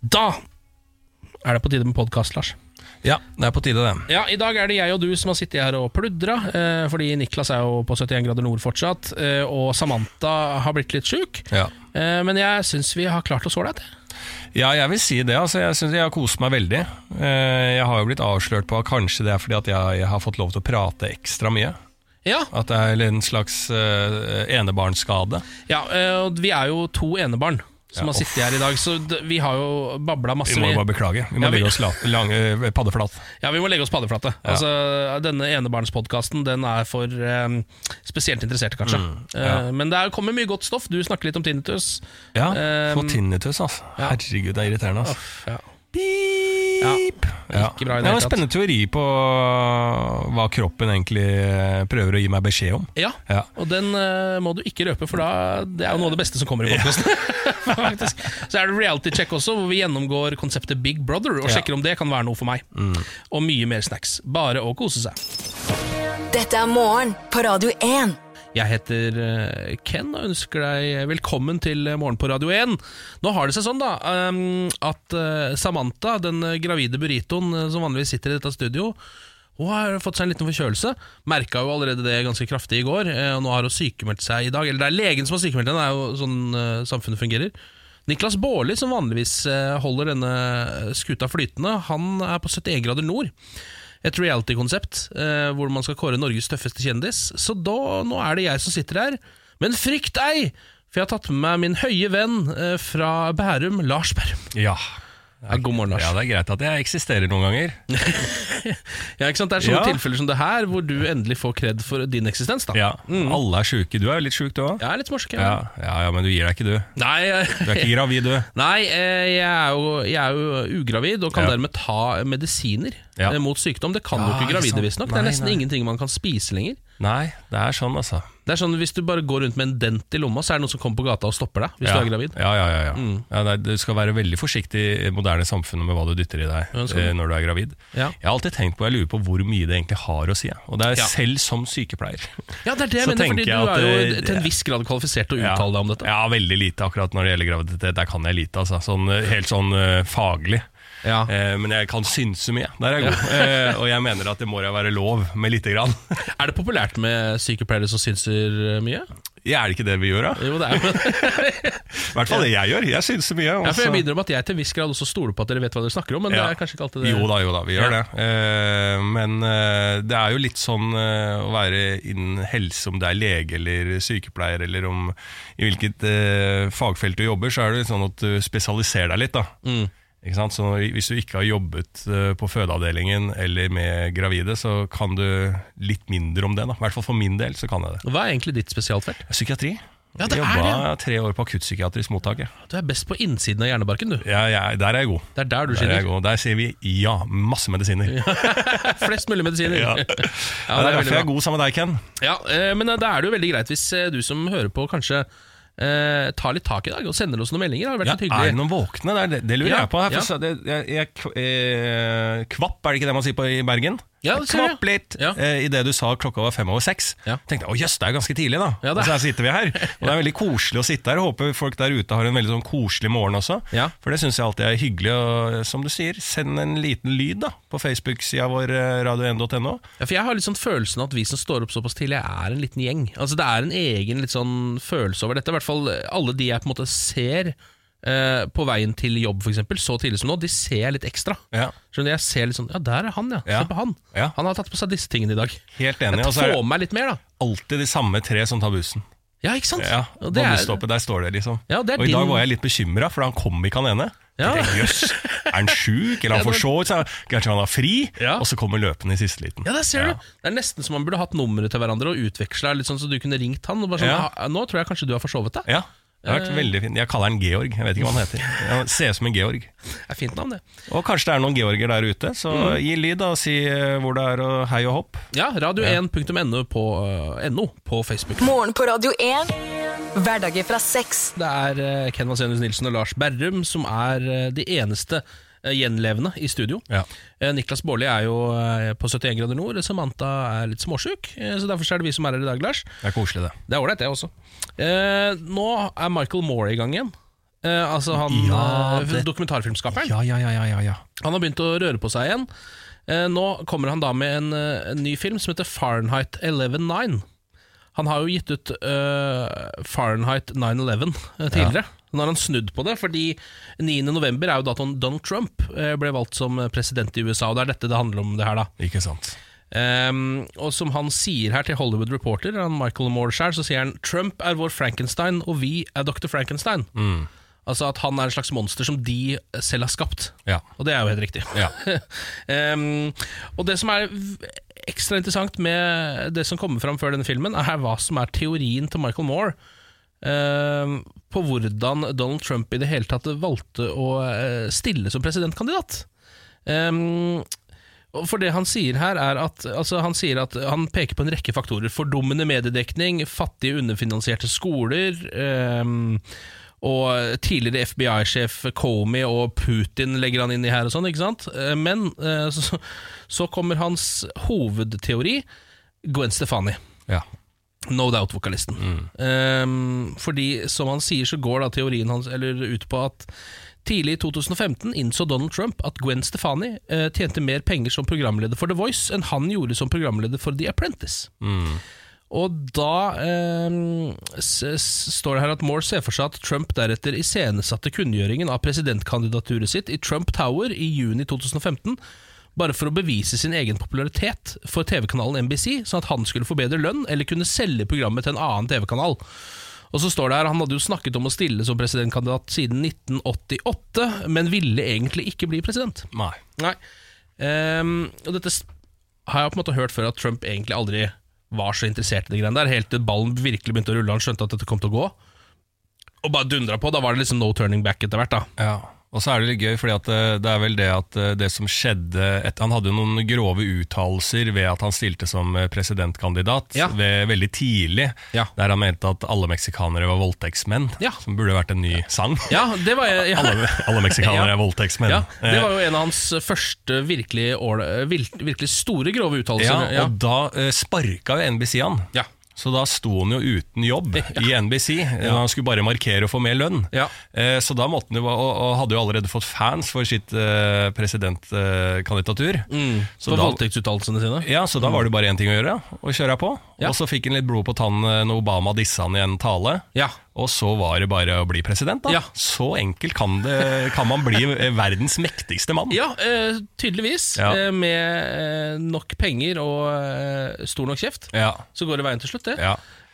Da er det på tide med podkast, Lars. Ja, det er på tide, det. Ja, I dag er det jeg og du som har sittet her og pludra, eh, fordi Niklas er jo på 71 grader nord fortsatt, eh, og Samantha har blitt litt sjuk. Ja. Eh, men jeg syns vi har klart oss ålreit. ja, jeg vil si det. Altså, jeg synes jeg har kost meg veldig. Eh, Jeg har jo blitt avslørt på at kanskje det er fordi at jeg, har fått lov til å prate ekstra mye. Ja, At det er en slags enebarnsskade. ja og vi er jo to enebarn som Ja, har sittet her i dag, så vi har jo babla masse. Vi må jo bare beklage. Vi må Ja, vi- legge oss la, lang, eh, paddeflat. Ja, vi må legge oss paddeflate. Ja. Altså, denne enebarnspodkasten Den er for um, spesielt interesserte, kanskje. Mm. Eh, men det er- kommer mye godt stoff. Du snakker litt om tinnitus. Ja, få tinnitus, altså. Herregud, det er irriterende. Altså. Ja. Beep. Ja. Ikke bra i det det er hele en spennende teori på hva kroppen egentlig eh, prøver å gi meg beskjed om. Ja, Ja. og den eh, må du ikke røpe, for da, det er jo noe av det beste som kommer i podkasten. Faktisk. Så er det reality check også, hvor vi gjennomgår konseptet Big Brother og Ja. sjekker om det kan være noe for meg. Og mye mer snacks. Bare å kose seg. Dette er morgen på Radio 1. Jeg heter eh, Ken og ønsker deg velkommen til Morgen på Radio 1. Nå har det seg sånn da um, at eh, Samantha, den eh, gravide burritoen eh, som vanligvis sitter i dette studio, hun har fått seg en liten forkjølelse. Merka jo allerede det ganske kraftig i går, eh, og nå har hun sykemeldt seg i dag. Eller det er legen som har sykemeldt henne, det er jo sånn eh, samfunnet fungerer. Niklas Baarli, som vanligvis eh, holder denne skuta flytende, han er på 71 grader nord. Et reality-konsept eh, hvor man skal kåre Norges tøffeste kjendis. Så da, nå er det jeg som sitter her. Men frykt ei! For jeg har tatt med meg min høye venn eh, fra Bærum, Lars Bærum. Ja. Ja, god morgen, Lars. Ja, det er greit at jeg eksisterer noen ganger. Ja, ikke sant? Det er sånne Ja. tilfeller som det her, hvor du endelig får kred for din eksistens. da Ja, Alle er sjuke. Du er jo litt sjuk, du òg. Jeg er litt morsk. Ja, ja, ja, men du gir deg ikke, du. Nei, Du er ikke gravid, du. Nei, eh, jeg er, jo, jeg er jo ugravid og kan dermed ta medisiner Ja. eh, mot sykdom. Det kan jo Ja, ikke gravide, visstnok. Det er nesten nei. ingenting man kan spise lenger. Nei, det er sånn, altså. Det er sånn Hvis du bare går rundt med en dent i lomma, så er det noen som kommer på gata og stopper deg. Hvis ja. du er gravid Ja, ja, ja, ja. Mm. ja er- du skal være veldig forsiktig i moderne samfunnet med hva du dytter i deg du. eh, når du er gravid. Jeg har alltid tenkt på, jeg lurer på hvor mye det egentlig har å si. Og det er selv som sykepleier. Ja, det er det jeg mener, fordi du jeg at er jo til en viss grad kvalifisert til å uttale deg om dette. Ja, veldig lite akkurat når det gjelder graviditet. Der kan jeg lite, altså. Sånn, eh, helt sånn uh, faglig. Ja. Eh, men jeg kan synse mye. Der er jeg god. Eh, og jeg mener at det må da være lov med lite grann. Er det populært med sykepleiere som synser mye? Ja, er det ikke det vi gjør, da? Jo, det er I hvert fall det jeg gjør. Jeg synser mye. ja, for. Jeg begynner om at jeg til en viss grad også stoler på at dere vet hva dere snakker om, men det Ja. er kanskje ikke alltid det. Jo da, jo da, vi gjør det. Eh, men eh, det er jo litt sånn eh, å være innen helse, om det er lege eller sykepleier, eller om i hvilket eh, fagfelt du jobber, så er det sånn at du spesialiserer deg litt. da. Så Hvis du ikke har jobbet eh, på fødeavdelingen eller med gravide, så kan du litt mindre om det. da. I hvert fall for min del så kan jeg det. Hva er egentlig ditt spesialfelt? Psykiatri. Ja, det jeg er jobba tre år på akuttpsykiatrisk mottak. Du er best på innsiden av hjernebarken, du. Ja, ja, der er jeg god. Det er der du Der, er jeg skinner. god. der sier vi ja, masse medisiner. Flest mulig medisiner. Ja. Ja, det det er er veldig derfor jeg er god sammen med deg, Ken. Ja, eh, men da er det jo veldig greit hvis eh, du som hører på, kanskje eh, tar litt tak i dag og sender oss noen meldinger. Det har vært Ja, hyggelig. er det noen våkne? Det, er det, det lurer jeg på. Her, for det, jeg, jeg, eh, kvapp, er det ikke det man sier på i Bergen? Ja, kvapp litt Ja. eh, idet du sa klokka var fem over seks. Ja. Tenkte jeg, å jøss, det er ganske tidlig, da. Ja, og så er- her sitter vi her. Og det er veldig koselig å sitte her. Håper folk der ute har en veldig sånn koselig morgen også. For det syns jeg alltid er hyggelig. Og som du sier, send en liten lyd da på Facebook-sida vår eh, radio1.no. Ja, for Jeg har litt sånn følelsen at vi som står opp såpass tidlig, er en liten gjeng. Altså Det er en egen litt sånn følelse over dette. I hvert fall alle de jeg på en måte ser eh, på veien til jobb, eksempel, så tidlig som nå, de ser jeg litt ekstra. Ja. Skjønner du, Jeg ser litt sånn Ja, der er han, ja. Ja. Se på han. Ja. Han har tatt på seg disse tingene i dag. Helt enig. Jeg Og så er får det med meg litt mer, da. alltid de samme tre som tar bussen. Ja, ikke sant? Ja, Og På det er- busstoppet, der står det liksom. Ja, det er og i dag var jeg litt bekymra, for han kom ikke han ene. Ja. Jeg tenkte, Jøss, er han sjuk, eller Ja, han det- så seg? Kanskje han har fri? Ja. Og så kommer løpende i siste liten. Ja, der ser du. Det er nesten som man burde hatt nummeret til hverandre og utveksla litt sånn så du kunne ringt han. Og bare sånn, Ja. «Ah, Nå tror jeg kanskje du har forsovet deg. Ja, det har vært Eh. veldig fint. Jeg kaller han Georg. Jeg vet ikke hva han heter. Han ser ut som en Georg. Det er fint navn, det. Og kanskje det er noen Georger der ute, så Mm. gi lyd da, og si eh, hvor det er, og hei og hopp. Ja, radio1.no på, uh, NO på Facebook. Morgen på Radio 1. Hverdager fra seks. Det er eh, Ken Vasenius Nilsen og Lars Berrum som er eh, de eneste eh, gjenlevende i studio. Ja. Eh, Niklas Baarli er jo eh, på 71 grader nord, Samantha er litt småsjuk, eh, så derfor er det vi som er her i dag, Lars. Det er koselig, det. Det er ålreit, det også. Eh, nå er Michael Moore i gang igjen. Eh, altså han Ja, eh, det- dokumentarfilmskaperen. Ja, ja, ja, ja, ja, ja. Han har begynt å røre på seg igjen. Eh, nå kommer han da med en, eh, en ny film som heter Fahrenheit 11.9. Han har jo gitt ut eh, Fahrenheit 9-11 eh, tidligere. Nå har han snudd på det, fordi 9.11. er jo datoen Donald Trump eh, ble valgt som president i USA, og det er dette det handler om det her, da. Ikke sant. Um, og som han sier her til Hollywood Reporter, han Michael selv, så sier han Trump er vår Frankenstein, og vi er Dr. Frankenstein. Altså at han er en slags monster som de selv har skapt. Ja. Og det er jo helt riktig. Ja. um, og det som er ekstra interessant med det som kommer fram før denne filmen, er hva som er teorien til Michael Moore. Ehm, på hvordan Donald Trump i det hele tatt valgte å eh, stille som presidentkandidat. Ehm, for det han sier her er at altså Han sier at han peker på en rekke faktorer. Fordummende mediedekning, fattige underfinansierte skoler ehm, og tidligere FBI-sjef Comey og Putin legger han inn i her og sånn, ikke sant? Men eh, så, så kommer hans hovedteori, Gwen Stefani. ja. No Doubt-vokalisten. Ehm, fordi, som han sier, så går da teorien hans eller ut på at tidlig i 2015 innså Donald Trump at Gwen Stefani uh, tjente mer penger som programleder for The Voice enn han gjorde som programleder for The Apprentice. Og da s står det her at Moore ser for seg at Trump deretter iscenesatte kunngjøringen av presidentkandidaturet sitt i Trump Tower i juni 2015, bare for å bevise sin egen popularitet for TV-kanalen NBC, sånn at han skulle få bedre lønn eller kunne selge programmet til en annen TV-kanal. Og så står det her, Han hadde jo snakket om å stille som presidentkandidat siden 1988, men ville egentlig ikke bli president. Nei. Nei. Um, og dette har jeg på en måte hørt før at Trump egentlig aldri var så interessert i de greiene der, helt til ballen virkelig begynte å rulle, han skjønte at dette kom til å gå. Og bare dundra på. Da var det liksom no turning back etter hvert. da Ja, og så er det litt gøy, fordi at eh, det er vel det at eh, det som skjedde et, Han hadde jo noen grove uttalelser ved at han stilte som eh, presidentkandidat Ja. ved, veldig tidlig, Ja. der han mente at alle meksikanere var voldtektsmenn, Ja. som burde vært en ny sang. Ja, det var jeg ja. Alle, alle meksikanere Ja. er voldtektsmenn. Ja, det var jo en av hans første virkelig, virkelig store grove ja, uttalelser. og da sparka jo NBC han. Ja. Så da sto han jo uten jobb i NBC. Han skulle bare markere og få mer lønn. Ja. Eh, Så da måtte han jo, og, hadde jo allerede fått fans for sitt eh, presidentkandidatur. Mm, Så for voldtektsuttalelsene sine. Ja, så da var det bare én ting å gjøre, å kjøre på. Ja. Og så fikk han litt blod på tannen når Obama dissa han i en tale. Ja. Og så var det bare å bli president, da. Ja. Så enkelt kan, det, kan man bli eh, verdens mektigste mann. Ja, eh, tydeligvis. Ja. Eh, med eh, nok penger og eh, stor nok kjeft, Ja. så går det veien til slutt, det.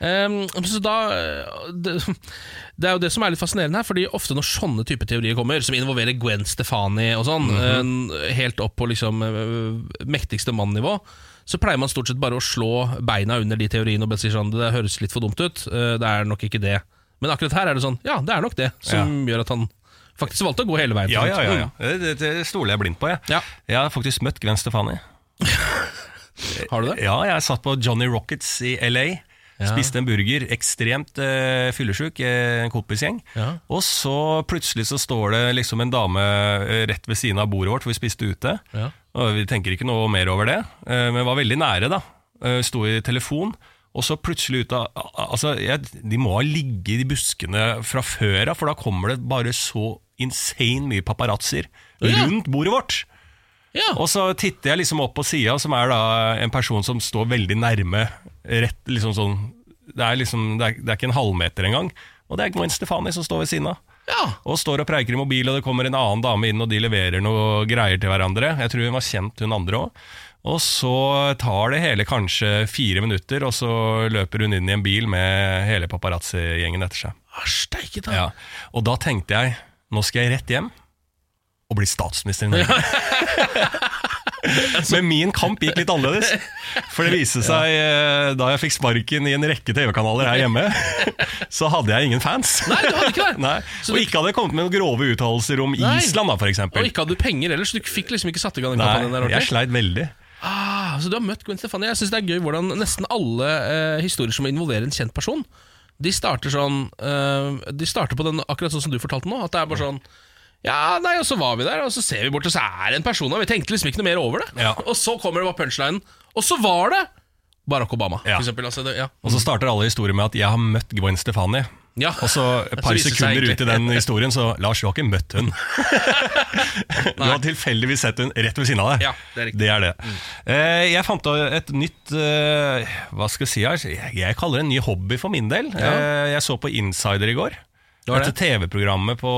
Ja. Ehm, så da eh, det, det er jo det som er litt fascinerende her, fordi ofte når sånne type teorier kommer, som involverer Gwen Stefani og sånn, eh, helt opp på liksom eh, mektigste mann-nivå, så pleier man stort sett bare å slå beina under de teoriene og bare si sånn Det høres litt for dumt ut, det er nok ikke det. Men akkurat her er det sånn Ja, det er nok det, som gjør at han faktisk valgte å gå hele veien. Ja, ja, ja, ja. Det, det, det stoler jeg blindt på. Jeg. Ja. jeg har faktisk møtt Gwen Stefani. Mm. Har du det? Ja, jeg satt på Johnny Rockets i LA. Ja. Spiste en burger, ekstremt eh, fyllesyk, eh, en kompisgjeng. Ja. Og så plutselig så står det liksom en dame eh, rett ved siden av bordet vårt, for vi spiste ute. Ja. Og Vi tenker ikke noe mer over det, eh, men var veldig nære. da Eh, Sto i telefon, og så plutselig ut av Altså, jeg, De må ha ligget i buskene fra før av, for da kommer det bare så insane mye paparazzoer rundt bordet vårt. Ja. Og så titter jeg liksom opp på sida, som er da en person som står veldig nærme. Rett liksom sånn Det er liksom Det er, det er ikke en halvmeter engang. Og det er Gwen Stefani som står ved siden av. ja. Og står og preiker i mobil, og det kommer en annen dame inn, og de leverer noe greier til hverandre. Jeg tror hun var kjent, hun andre òg. Og så tar det hele kanskje fire minutter, og så løper hun inn i en bil med hele paparazzi-gjengen etter seg. Steike da. Ja. Og da tenkte jeg, nå skal jeg rett hjem og bli statsminister i Norge. Men min kamp gikk litt annerledes. For det viste seg, eh, da jeg fikk sparken i en rekke TV-kanaler her hjemme, så hadde jeg ingen fans. Nei, du hadde ikke det. Nei. Og ikke hadde jeg kommet med noen grove uttalelser om Nei. Island, da, f.eks. Og ikke hadde du penger ellers, så du fikk liksom ikke satt i gang den kampanjen der Nei, jeg ordentlig. sleit veldig. Ah, så du har møtt Gwen Stefani. Jeg synes det er gøy hvordan nesten alle eh, historier som involverer en kjent person, de starter sånn eh, De starter på den akkurat sånn som du fortalte nå. At det er bare sånn Ja, nei, og så var vi der, og så ser vi bort, og så er det en person der. Vi tenkte liksom ikke noe mer over det. Ja. Og så kommer det bare punchlinen, og så var det Barack Obama, Ja. for eksempel. Altså, det, ja. Og så starter alle historier med at jeg har møtt Gwen Stefani. Ja. Og så et par Så det sekunder ut i den historien, så Lars, du har ikke møtt hun. du har tilfeldigvis sett hun rett ved siden av deg. Ja, det er riktig. det er det. Eh, jeg fant et nytt eh, Hva skal jeg si her? Jeg, kaller det en ny hobby for min del. Eh, jeg så på Insider i går. var Dette TV-programmet på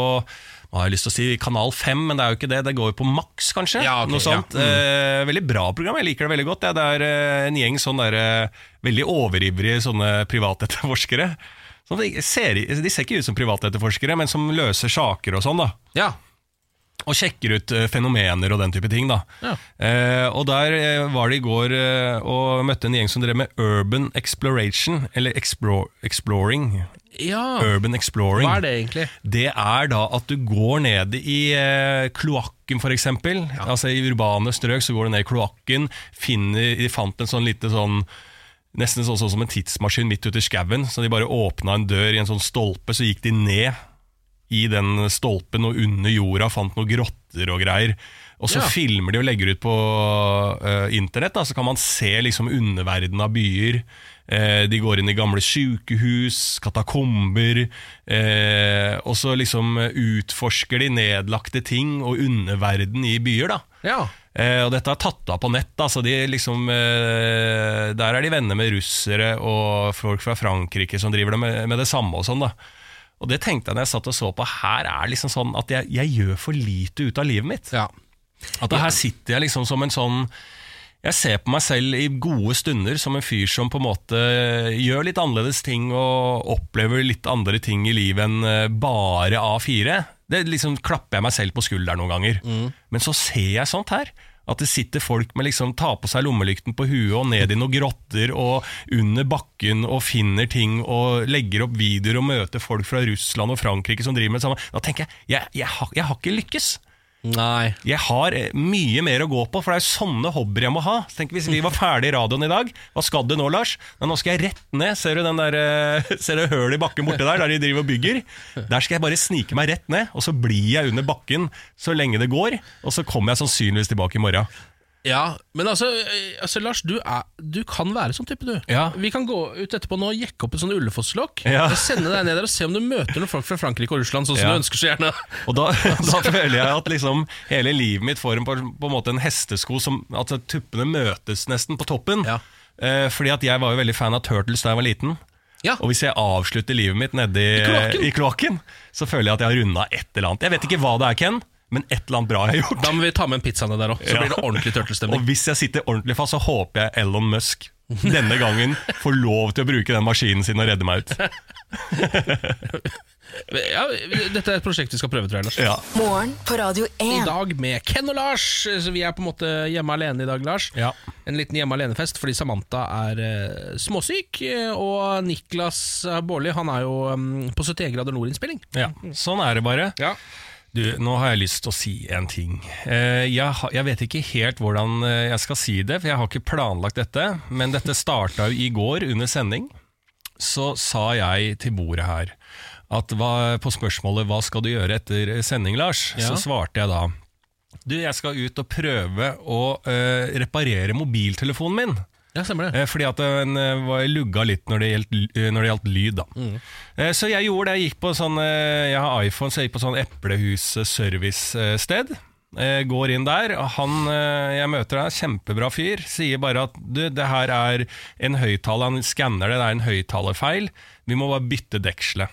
nå har jeg lyst til å si Kanal 5, men det er jo ikke det. Det går jo på Max, kanskje. Ja, okay, Noe sånt. ja. Mm. Eh, veldig bra program, jeg liker det veldig godt. Ja. Det er eh, en gjeng sånn der, eh, veldig overivrige sånne privatetterforskere. De, ser, de ser ikke ut som privatetterforskere, men som løser saker og sånn. da Ja. og sjekker ut fenomener og den type ting. da Ja. eh, Og der var det i går eh, og møtte en gjeng som drev med urban exploration, eller explore, exploring. Ja. Urban exploring. Hva er det egentlig? Det er da at du går ned i eh, kloakken, f.eks. Altså I urbane strøk så går du ned i kloakken. finner- De fant en sånn lite sånn Nesten sånn, sånn som en tidsmaskin midt ute i skauen. Så de bare åpna en dør i en sånn stolpe, så gikk de ned i den stolpen og under jorda, fant noen grotter og greier. Og så Ja. filmer de og legger ut på uh, internett, da, så kan man se liksom underverdenen av byer. Eh, de går inn i gamle sykehus, katakomber, eh, og så liksom utforsker de nedlagte ting og underverden i byer. da. Ja. Eh, og dette er tatt av på nett. Da, så de liksom, eh, der er de venner med russere og folk fra Frankrike som driver det med, med det samme. Og sånn da. Og det tenkte jeg når jeg satt og så på. Her er liksom sånn at jeg, jeg gjør for lite ut av livet mitt. ja. At her sitter jeg liksom som en sånn Jeg ser på meg selv i gode stunder som en fyr som på en måte gjør litt annerledes ting og opplever litt andre ting i livet enn eh, bare A4. Det liksom klapper jeg meg selv på skulderen noen ganger. Men så ser jeg sånt her. At det sitter folk med liksom tar på seg lommelykten på huet og ned i noen grotter og under bakken og finner ting og legger opp videoer og møter folk fra Russland og Frankrike som driver med det samme. Da tenker jeg jeg, jeg, har, jeg har ikke lykkes. Nei. Jeg har eh, mye mer å gå på, for det er jo sånne hobbyer jeg må ha. Tenk Hvis vi var ferdig i radioen i dag, hva skal du nå, Lars? Men nå skal jeg rett ned. Ser du den der, eh, ser du hølet i bakken borte der, der de driver og bygger? Der skal jeg bare snike meg rett ned, og så blir jeg under bakken så lenge det går. Og så kommer jeg sannsynligvis tilbake i morgen. Ja, men altså, eh, altså Lars, du, er, du kan være sånn type, du. Ja. Vi kan gå ut etterpå nå og jekke opp et sånn Ullefosslokk. Ja. og Sende deg ned der og se om du møter noen folk fra Frankrike og Russland, sånn som Ja. du ønsker så gjerne. Og da, da føler jeg at liksom hele livet mitt får en, på, på en måte en hestesko som At tuppene møtes nesten på toppen. Ja. Eh, fordi at jeg var jo veldig fan av Turtles da jeg var liten. Ja. Og hvis jeg avslutter livet mitt nedi i kloakken, så føler jeg at jeg har runda et eller annet. Jeg vet ikke hva det er, Ken, men et eller annet bra jeg har gjort. Da må vi ta med en pizza der òg, så Ja. blir det ordentlig Og hvis jeg sitter ordentlig fast, så håper jeg Elon Musk denne gangen får lov til å bruke den maskinen sin og redde meg ut. Ja, dette er et prosjekt vi skal prøve, tror jeg, Lars. Ja. Morgen på Radio I dag med Ken og Lars. Så vi er på en måte hjemme alene i dag, Lars. Ja. En liten hjemme alene-fest fordi Samantha er eh, småsyk. eh, Og Niklas Baarli han er jo um, på 71 grader nord-innspilling. ja, sånn er det bare. Ja. Du, nå har jeg lyst til å si en ting. Eh, jeg, jeg vet ikke helt hvordan eh, jeg skal si det, for jeg har ikke planlagt dette. Men dette starta jo i går under sending. Så sa jeg til bordet her at hva, på spørsmålet 'hva skal du gjøre etter sending', Lars, Ja. så svarte jeg da Du, jeg skal ut og prøve å uh, reparere mobiltelefonen min. Ja, stemmer det. Eh, Fordi at den eh, var lugga litt når det gjaldt, eh, når det gjaldt lyd. Da. Mm. Så jeg gjorde det. Jeg gikk på sånn eh, Jeg har iPhone, så jeg gikk på sånn Eplehus service-sted. Eh, Går inn der. Han eh, jeg møter, er kjempebra fyr. Sier bare at du, det her er en høyttaler. Han skanner det, det er en høyttalerfeil. Vi må bare bytte dekselet.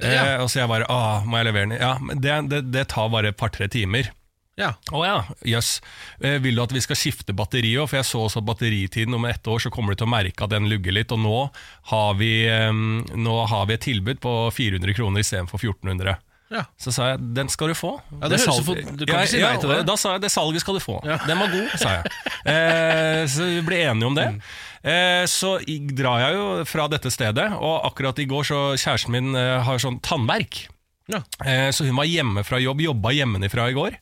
Eh, og så jeg bare Åh, må jeg levere den? Ja, men det, det, det tar bare et par-tre timer. Ja. Å ja, jøss. Eh, Vil du at vi skal skifte batteri òg? For jeg så også at batteritiden om ett år så kommer du til å merke at den lugger litt. Og nå har vi, nå har vi et tilbud på 400 kroner istedenfor 1400. Ja. Så sa jeg den skal du få. Ja, det høres salg- for... du kan ikke si nei til det. Da sa jeg det salget skal du få. Ja. Den var god, sa jeg. Eh, så vi ble enige om det. Mm. Eh, så drar jeg jo fra dette stedet, og akkurat i går så kjæresten min eh, har sånn tannverk. Ja. Eh, Så hun var hjemme fra jobb, jobba hjemmefra i går.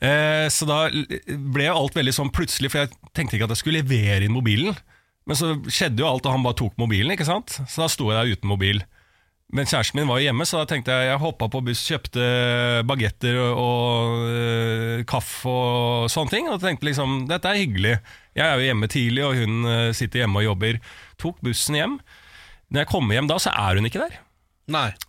Eh, Så da ble alt veldig sånn plutselig, for jeg tenkte ikke at jeg skulle levere inn mobilen. Men så skjedde jo alt, og han bare tok mobilen, ikke sant? Så da sto jeg der uten mobil. Men kjæresten min var jo hjemme, så da tenkte jeg jeg hoppa på buss, kjøpte bagetter og, og eh, kaffe og sånne ting. Og tenkte liksom dette er hyggelig. Jeg er jo hjemme tidlig, og hun eh, sitter hjemme og jobber. Tok bussen hjem. Når jeg kommer hjem da, så er hun ikke der.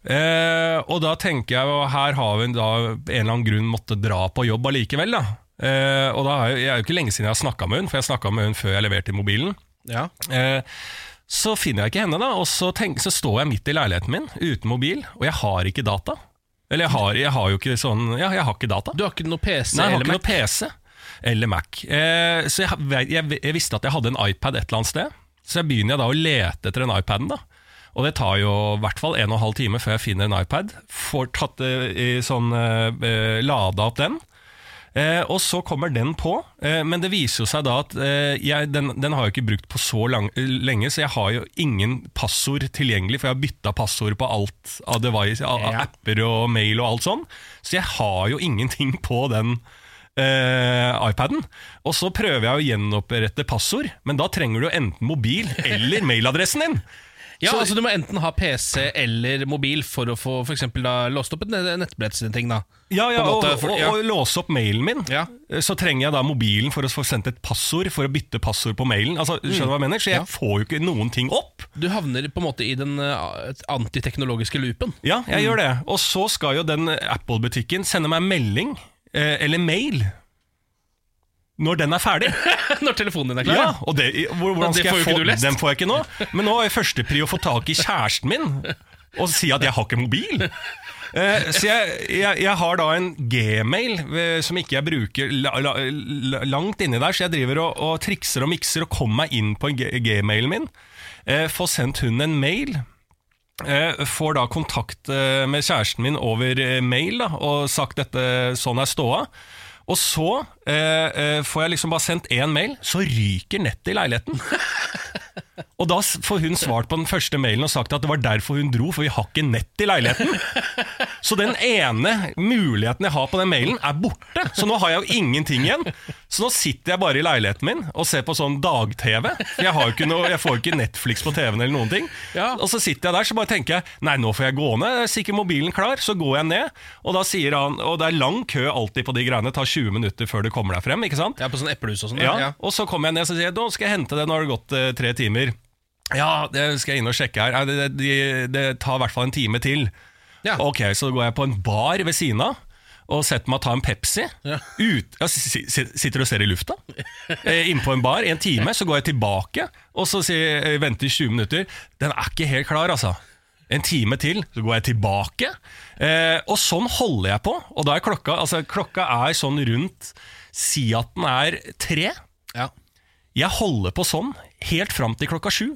Eh, og da tenker jeg, at her har vi da en eller annen grunn måtte dra på jobb allikevel. da. Eh, og da er jeg, jeg er jo ikke lenge siden jeg har snakka med hun, for jeg snakka med hun før jeg leverte i mobilen. Ja. Eh, så finner jeg ikke henne, da, og så, tenk, så står jeg midt i leiligheten min uten mobil, og jeg har ikke data. Eller jeg har, jeg har jo ikke sånn Ja, jeg har ikke data. Du har ikke noe PC Nei, jeg har eller ikke noe PC eller Mac. Eh, så jeg, jeg, jeg visste at jeg hadde en iPad et eller annet sted, så jeg begynner jeg da å lete etter den iPaden. da. Og det tar jo i hvert fall en og en halv time før jeg finner en iPad. Får tatt eh, i sånn eh, eh, lada opp den. Eh, og så kommer den på, eh, men det viser jo seg da at eh, jeg, den, den har jeg ikke brukt på så lang, lenge, så jeg har jo ingen passord tilgjengelig, for jeg har bytta passord på alt av device, av, av apper og mail og alt sånn. Så jeg har jo ingenting på den eh, iPaden. Og så prøver jeg å gjenopprette passord, men da trenger du enten mobil eller mailadressen din. Ja, Så- altså Du må enten ha PC eller mobil for å få for eksempel, da, låst opp et ne- nettbrettsting. Ja, ja en og, måte, for- ja. og låse opp mailen min. Ja. Så trenger jeg da mobilen for å få sendt et passord for å bytte passord på mailen. Altså, skjønner du hva jeg mener? Så jeg Ja. får jo ikke noen ting opp. Du havner på en måte i den uh, antiteknologiske loopen. Ja, jeg gjør det. Og så skal jo den Apple-butikken sende meg melding, eh, eller mail, når den er ferdig. Når telefonen din er klar. Ja, og det, hvor, hvordan Det skal jeg få. Den får jeg ikke nå. Men nå er første pri å få tak i kjæresten min og si at jeg har ikke mobil. Eh, så jeg, jeg, jeg har da en gmail eh, som ikke jeg bruker la, la, la, langt inni der, så jeg driver og, og trikser og mikser og kommer meg inn på gmailen min. Eh, får sendt hun en mail. Eh, får da kontakt eh, med kjæresten min over eh, mail da, og sagt dette sånn er ståa. Og så eh, eh, får jeg liksom bare sendt én mail, så ryker nettet i leiligheten. Og da får hun svart på den første mailen og sagt at det var derfor hun dro, for vi har ikke nett i leiligheten. Så den ene muligheten jeg har på den mailen, er borte. Så nå har jeg jo ingenting igjen. Så nå sitter jeg bare i leiligheten min og ser på sånn dag-TV. Jeg, jeg får jo ikke Netflix på TV-en eller noen ting. Ja. Og så sitter jeg der så bare tenker jeg Nei, nå får jeg gå ned. Er sikkert mobilen klar. Så går jeg ned, og da sier han Og det er lang kø alltid på de greiene. Det tar 20 minutter før du kommer deg frem. ikke sant? Ja, På sånn eplehus og sånn. Ja, Og så kommer jeg ned og sier nå skal jeg hente det, nå har det gått eh, tre timer. Ja, det skal jeg inn og sjekke her. Nei, Det, det, det, det tar i hvert fall en time til. Ja. Ok, så går jeg på en bar ved siden av og setter meg ta en Pepsi. Ja. Ut, ja, si- si- sitter og ser i lufta. Eh, Inne på en bar en time, så går jeg tilbake og så sier, venter i 20 minutter. Den er ikke helt klar, altså. En time til, så går jeg tilbake. Eh, og sånn holder jeg på. Og da er klokka altså Klokka er sånn rundt Si at den er tre. Ja. Jeg holder på sånn helt fram til klokka sju.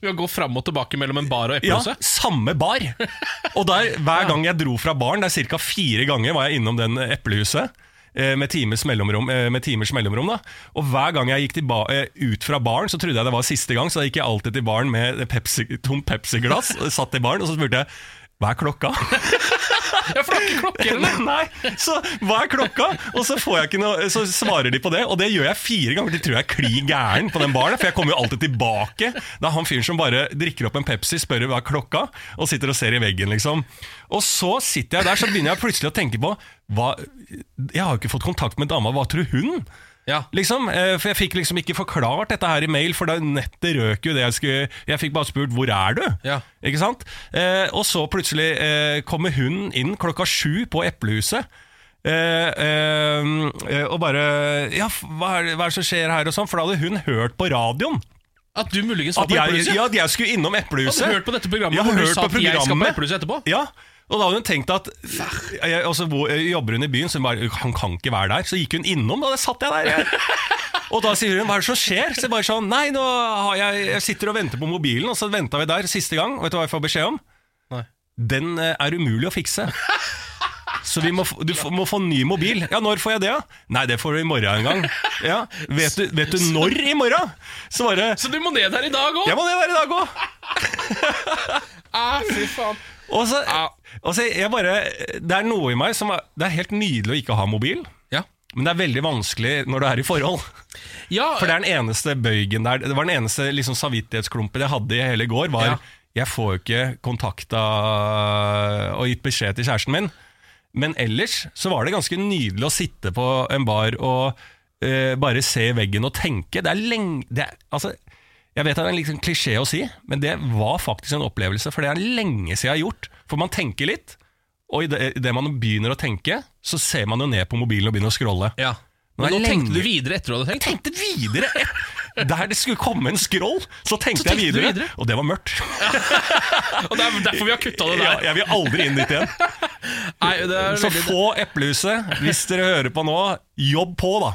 Ved å gå fram og tilbake mellom en bar og Ja, samme bar. Og der, hver gang jeg dro fra baren, det er ca. fire ganger var jeg innom den eplehuset. eh, Med timers eh, med timers mellomrom da. Og hver gang jeg gikk tilba eh, ut fra baren, så trodde jeg det var siste gang. Så da gikk jeg alltid til baren med Pepsi, tom Pepsi-glass. Satt i baren, og så spurte jeg hva er klokka? Det er ikke klokke eller? Nei, så hva er klokka? Og så, får jeg ikke noe, så svarer de på det, og det gjør jeg fire ganger. De tror jeg er kli gæren på den baren, for jeg kommer jo alltid tilbake. Det er han fyren som bare drikker opp en Pepsi, spør hva er klokka, og sitter og ser i veggen, liksom. Og så sitter jeg der, så begynner jeg plutselig å tenke på hva, Jeg har jo ikke fått kontakt med dama, hva tror hun? Ja. Liksom, eh, for Jeg fikk liksom ikke forklart dette her i mail, for da nettet røk jo det jeg skulle Jeg fikk bare spurt 'hvor er du?' Ja. Ikke sant? Eh, og så plutselig eh, kommer hun inn klokka sju på Eplehuset. Eh, eh, og bare Ja, hva er, hva er det som skjer her? og sånn For da hadde hun hørt på radioen At du muligens var på eplehuset? ja, at jeg skulle innom Eplehuset. Hadde du hørt på dette programmet Jeg har hørt på at jeg skal på eplehuset etterpå? Ja, og da hadde hun tenkt at jeg, altså, jobber hun i byen, så hun bare, han kan ikke være der. Så gikk hun innom, og da satt jeg der. Jeg. Og da sier hun 'hva er det som skjer?' Så jeg bare sånn 'nei, nå har jeg, jeg sitter og venter på mobilen', og så venta vi der siste gang. Vet du hva jeg får beskjed om? Nei. Den eh, er umulig å fikse. Så vi må, du må få ny mobil. Ja, når får jeg det? da? Nei, det får du i morgen en gang. Ja, Vet du, vet du når i morgen? Så bare Så du må ned her i dag òg? Jeg må ned her i dag òg! Ah, fy faen. Og så, og så jeg bare, det er noe i meg som er, Det er helt nydelig å ikke ha mobil, Ja. men det er veldig vanskelig når du er i forhold. ja For det er den eneste bøygen der Det var den eneste liksom, samvittighetsklumpen jeg hadde i hele går. Var Ja. Jeg får jo ikke kontakta og gitt beskjed til kjæresten min. Men ellers så var det ganske nydelig å sitte på en bar og uh, bare se i veggen og tenke. Det er lenge det er, Altså, Jeg vet det er en liksom klisjé å si, men det var faktisk en opplevelse, for det er lenge siden jeg har gjort. For man tenker litt, og idet man begynner å tenke, så ser man jo ned på mobilen og begynner å scrolle. Ja. Er Men nå tenkte du videre etter du hadde tenkt? tenkte videre Der det skulle komme en scroll, så tenkte, Så tenkte jeg videre, videre? og det var mørkt. Og det er derfor vi har kutta det Ja, der. jeg vil aldri inn dit igjen. Nei, det Så få Eplehuset, hvis dere hører på nå, jobb på, da.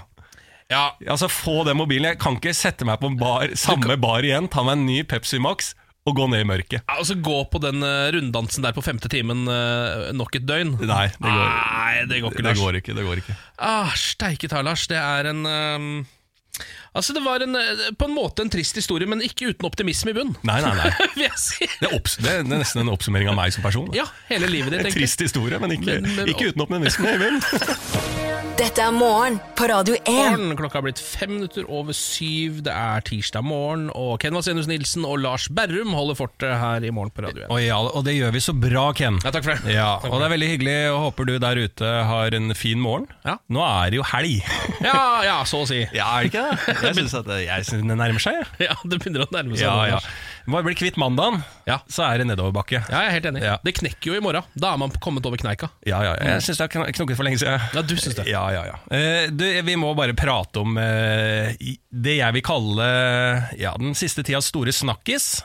Ja, Altså Få den mobilen. Jeg kan ikke sette meg på en bar, samme bar igjen, ta meg en ny Pepsi Max og gå ned i mørket. Altså Gå på den eh, runddansen der på femte timen eh, nok et døgn? Nei, det går, Nei, det går ikke, det Lars. går ikke. Det går ikke. Ah, Steike ta, Lars. Det er en ehm, Altså, det var en, på en måte en trist historie, men ikke uten optimisme i bunn. Nei, nei, nei. Det er, det er nesten en oppsummering av meg som person. da. Ja, hele livet ditt, En trist historie, men ikke, Men- men- ikke uten optimisme. Eivind. Dette er morgen på Radio 1. Morgen, klokka har blitt fem minutter over syv. Det er tirsdag morgen, og Ken Vasenus Nilsen og Lars Berrum holder fortet her i Morgen på Radio 1. Og, ja, og det gjør vi så bra, Ken. Ja, takk for det. Ja, Takk og det er veldig hyggelig, og håper du der ute har en fin morgen. Ja. Nå er det jo helg. Ja, ja, så å si. Ja, er det ikke det? Jeg syns det, jeg synes det nærmer seg. jeg. Ja, Det begynner å nærme seg. Ja, ja. Bare bli kvitt mandagen, Ja. så er det nedoverbakke. ja, jeg er helt enig. Ja. Det knekker jo i morgen. Da er man kommet over kneika. Ja, ja, jeg syns det har kn- knokket for lenge siden. Ja, du syns det. Ja, ja, ja. Eh, du, vi må bare prate om eh, i- det jeg vil kalle ja, den siste tidas store snakkis.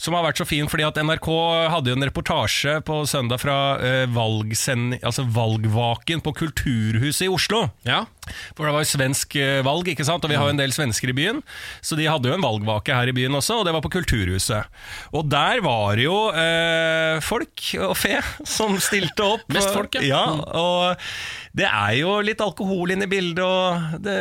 Som har vært så fin, fordi at NRK hadde jo en reportasje på søndag fra eh, altså valgvaken på Kulturhuset i Oslo. Ja. For det var jo svensk eh, valg, ikke sant? og vi har jo en del svensker i byen. Så de hadde jo en valgvake her i byen også, og det var på Kulturhuset. Og der var det jo eh, folk og fe som stilte opp. Mest folk, ja. ja. Og det er jo litt alkohol inne i bildet, og det,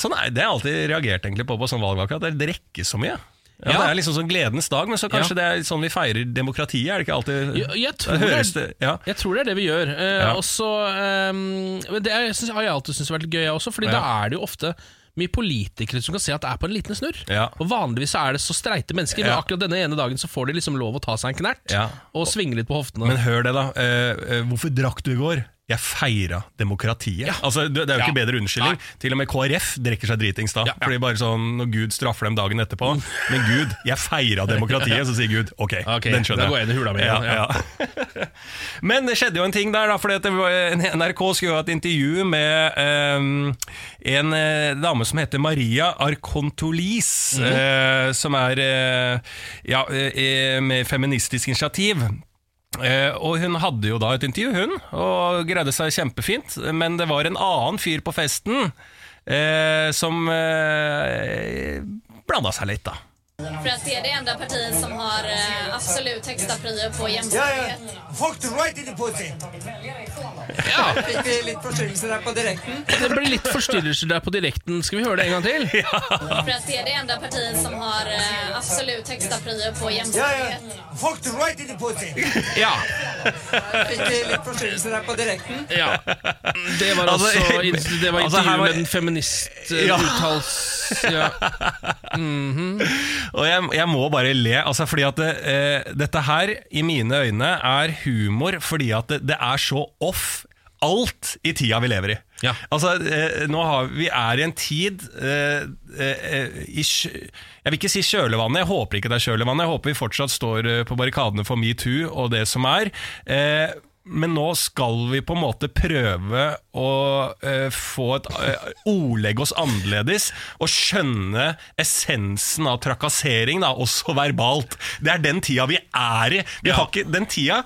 sånn er, det har jeg alltid reagert egentlig på på sånn valgvake, at det drikkes så mye. Ja, Ja. Det er liksom sånn gledens dag, men så kanskje Ja. det er sånn vi feirer demokratiet? Er det ikke alltid Jeg, jeg, tror det høres det, ja. jeg tror det er det vi gjør. Uh, Ja. Og så ehm, Det er, synes, har jeg alltid syntes har vært gøy, jeg også. Fordi da er det jo ofte mye politikere som kan se at det er på en liten snurr. Ja. Og Vanligvis er det så streite mennesker, men Ja. akkurat denne ene dagen så får de liksom lov å ta seg en knert Ja. og svinge litt på hoftene. Men hør det, da. Eh, eh, hvorfor drakk du i går? Jeg feira demokratiet. Altså, det, er jo ikke Ja. bedre unnskyldning. Til og med KrF drikker seg dritings da. Ja, ja. Fordi bare sånn, Når Gud straffer dem dagen etterpå Men Gud, jeg feira demokratiet, så sier Gud ok, okay den skjønner jeg. da går jeg inn i hula mi Ja, ja. ja. Men det skjedde jo en ting der, da. Fordi at NRK skulle ha et intervju med um, en eh, dame som heter Maria Arcontolis. Mm. Uh, som er uh, ja, uh, med Feministisk initiativ. Eh, og hun hadde jo da et intervju, hun, og greide seg kjempefint. Men det var en annen fyr på festen eh, som eh, blanda seg litt, da. För att det är det enda partiet som har eh, absolut högsta prio på Ja, jämställdhet. ja. Fuck the right in the pussy. Ja, Fikk vi litt forstyrrelse der på direkten? Det blir litt forstyrrelser der på direkten. Skal vi høre det en gang til? För att det är det enda partiet som har eh, absolut högsta prio på Ja, ja. jämställdhet. Fuck the right in the pussy. Ja. Fikk vi litt forstyrrelse der på direkten? ja. Det var Altså, altså Det var altså, intervju var- med en feminist eh, Ja. uttals... Ja. Og jeg, jeg må bare le, altså fordi at det, eh, dette her, i mine øyne, er humor fordi at det, det er så off alt i tida vi lever i. Ja. Altså, eh, nå har, Vi er i en tid eh, eh, i, Jeg vil ikke si kjølvannet, jeg håper ikke det er kjølvannet. Jeg håper vi fortsatt står eh, på barrikadene for metoo og det som er. Men nå skal vi på en måte prøve å eh, få et eh, ordlegge oss annerledes og skjønne essensen av trakassering, da, også verbalt. Det er den tida vi er i. Vi Ja. har ikke den tida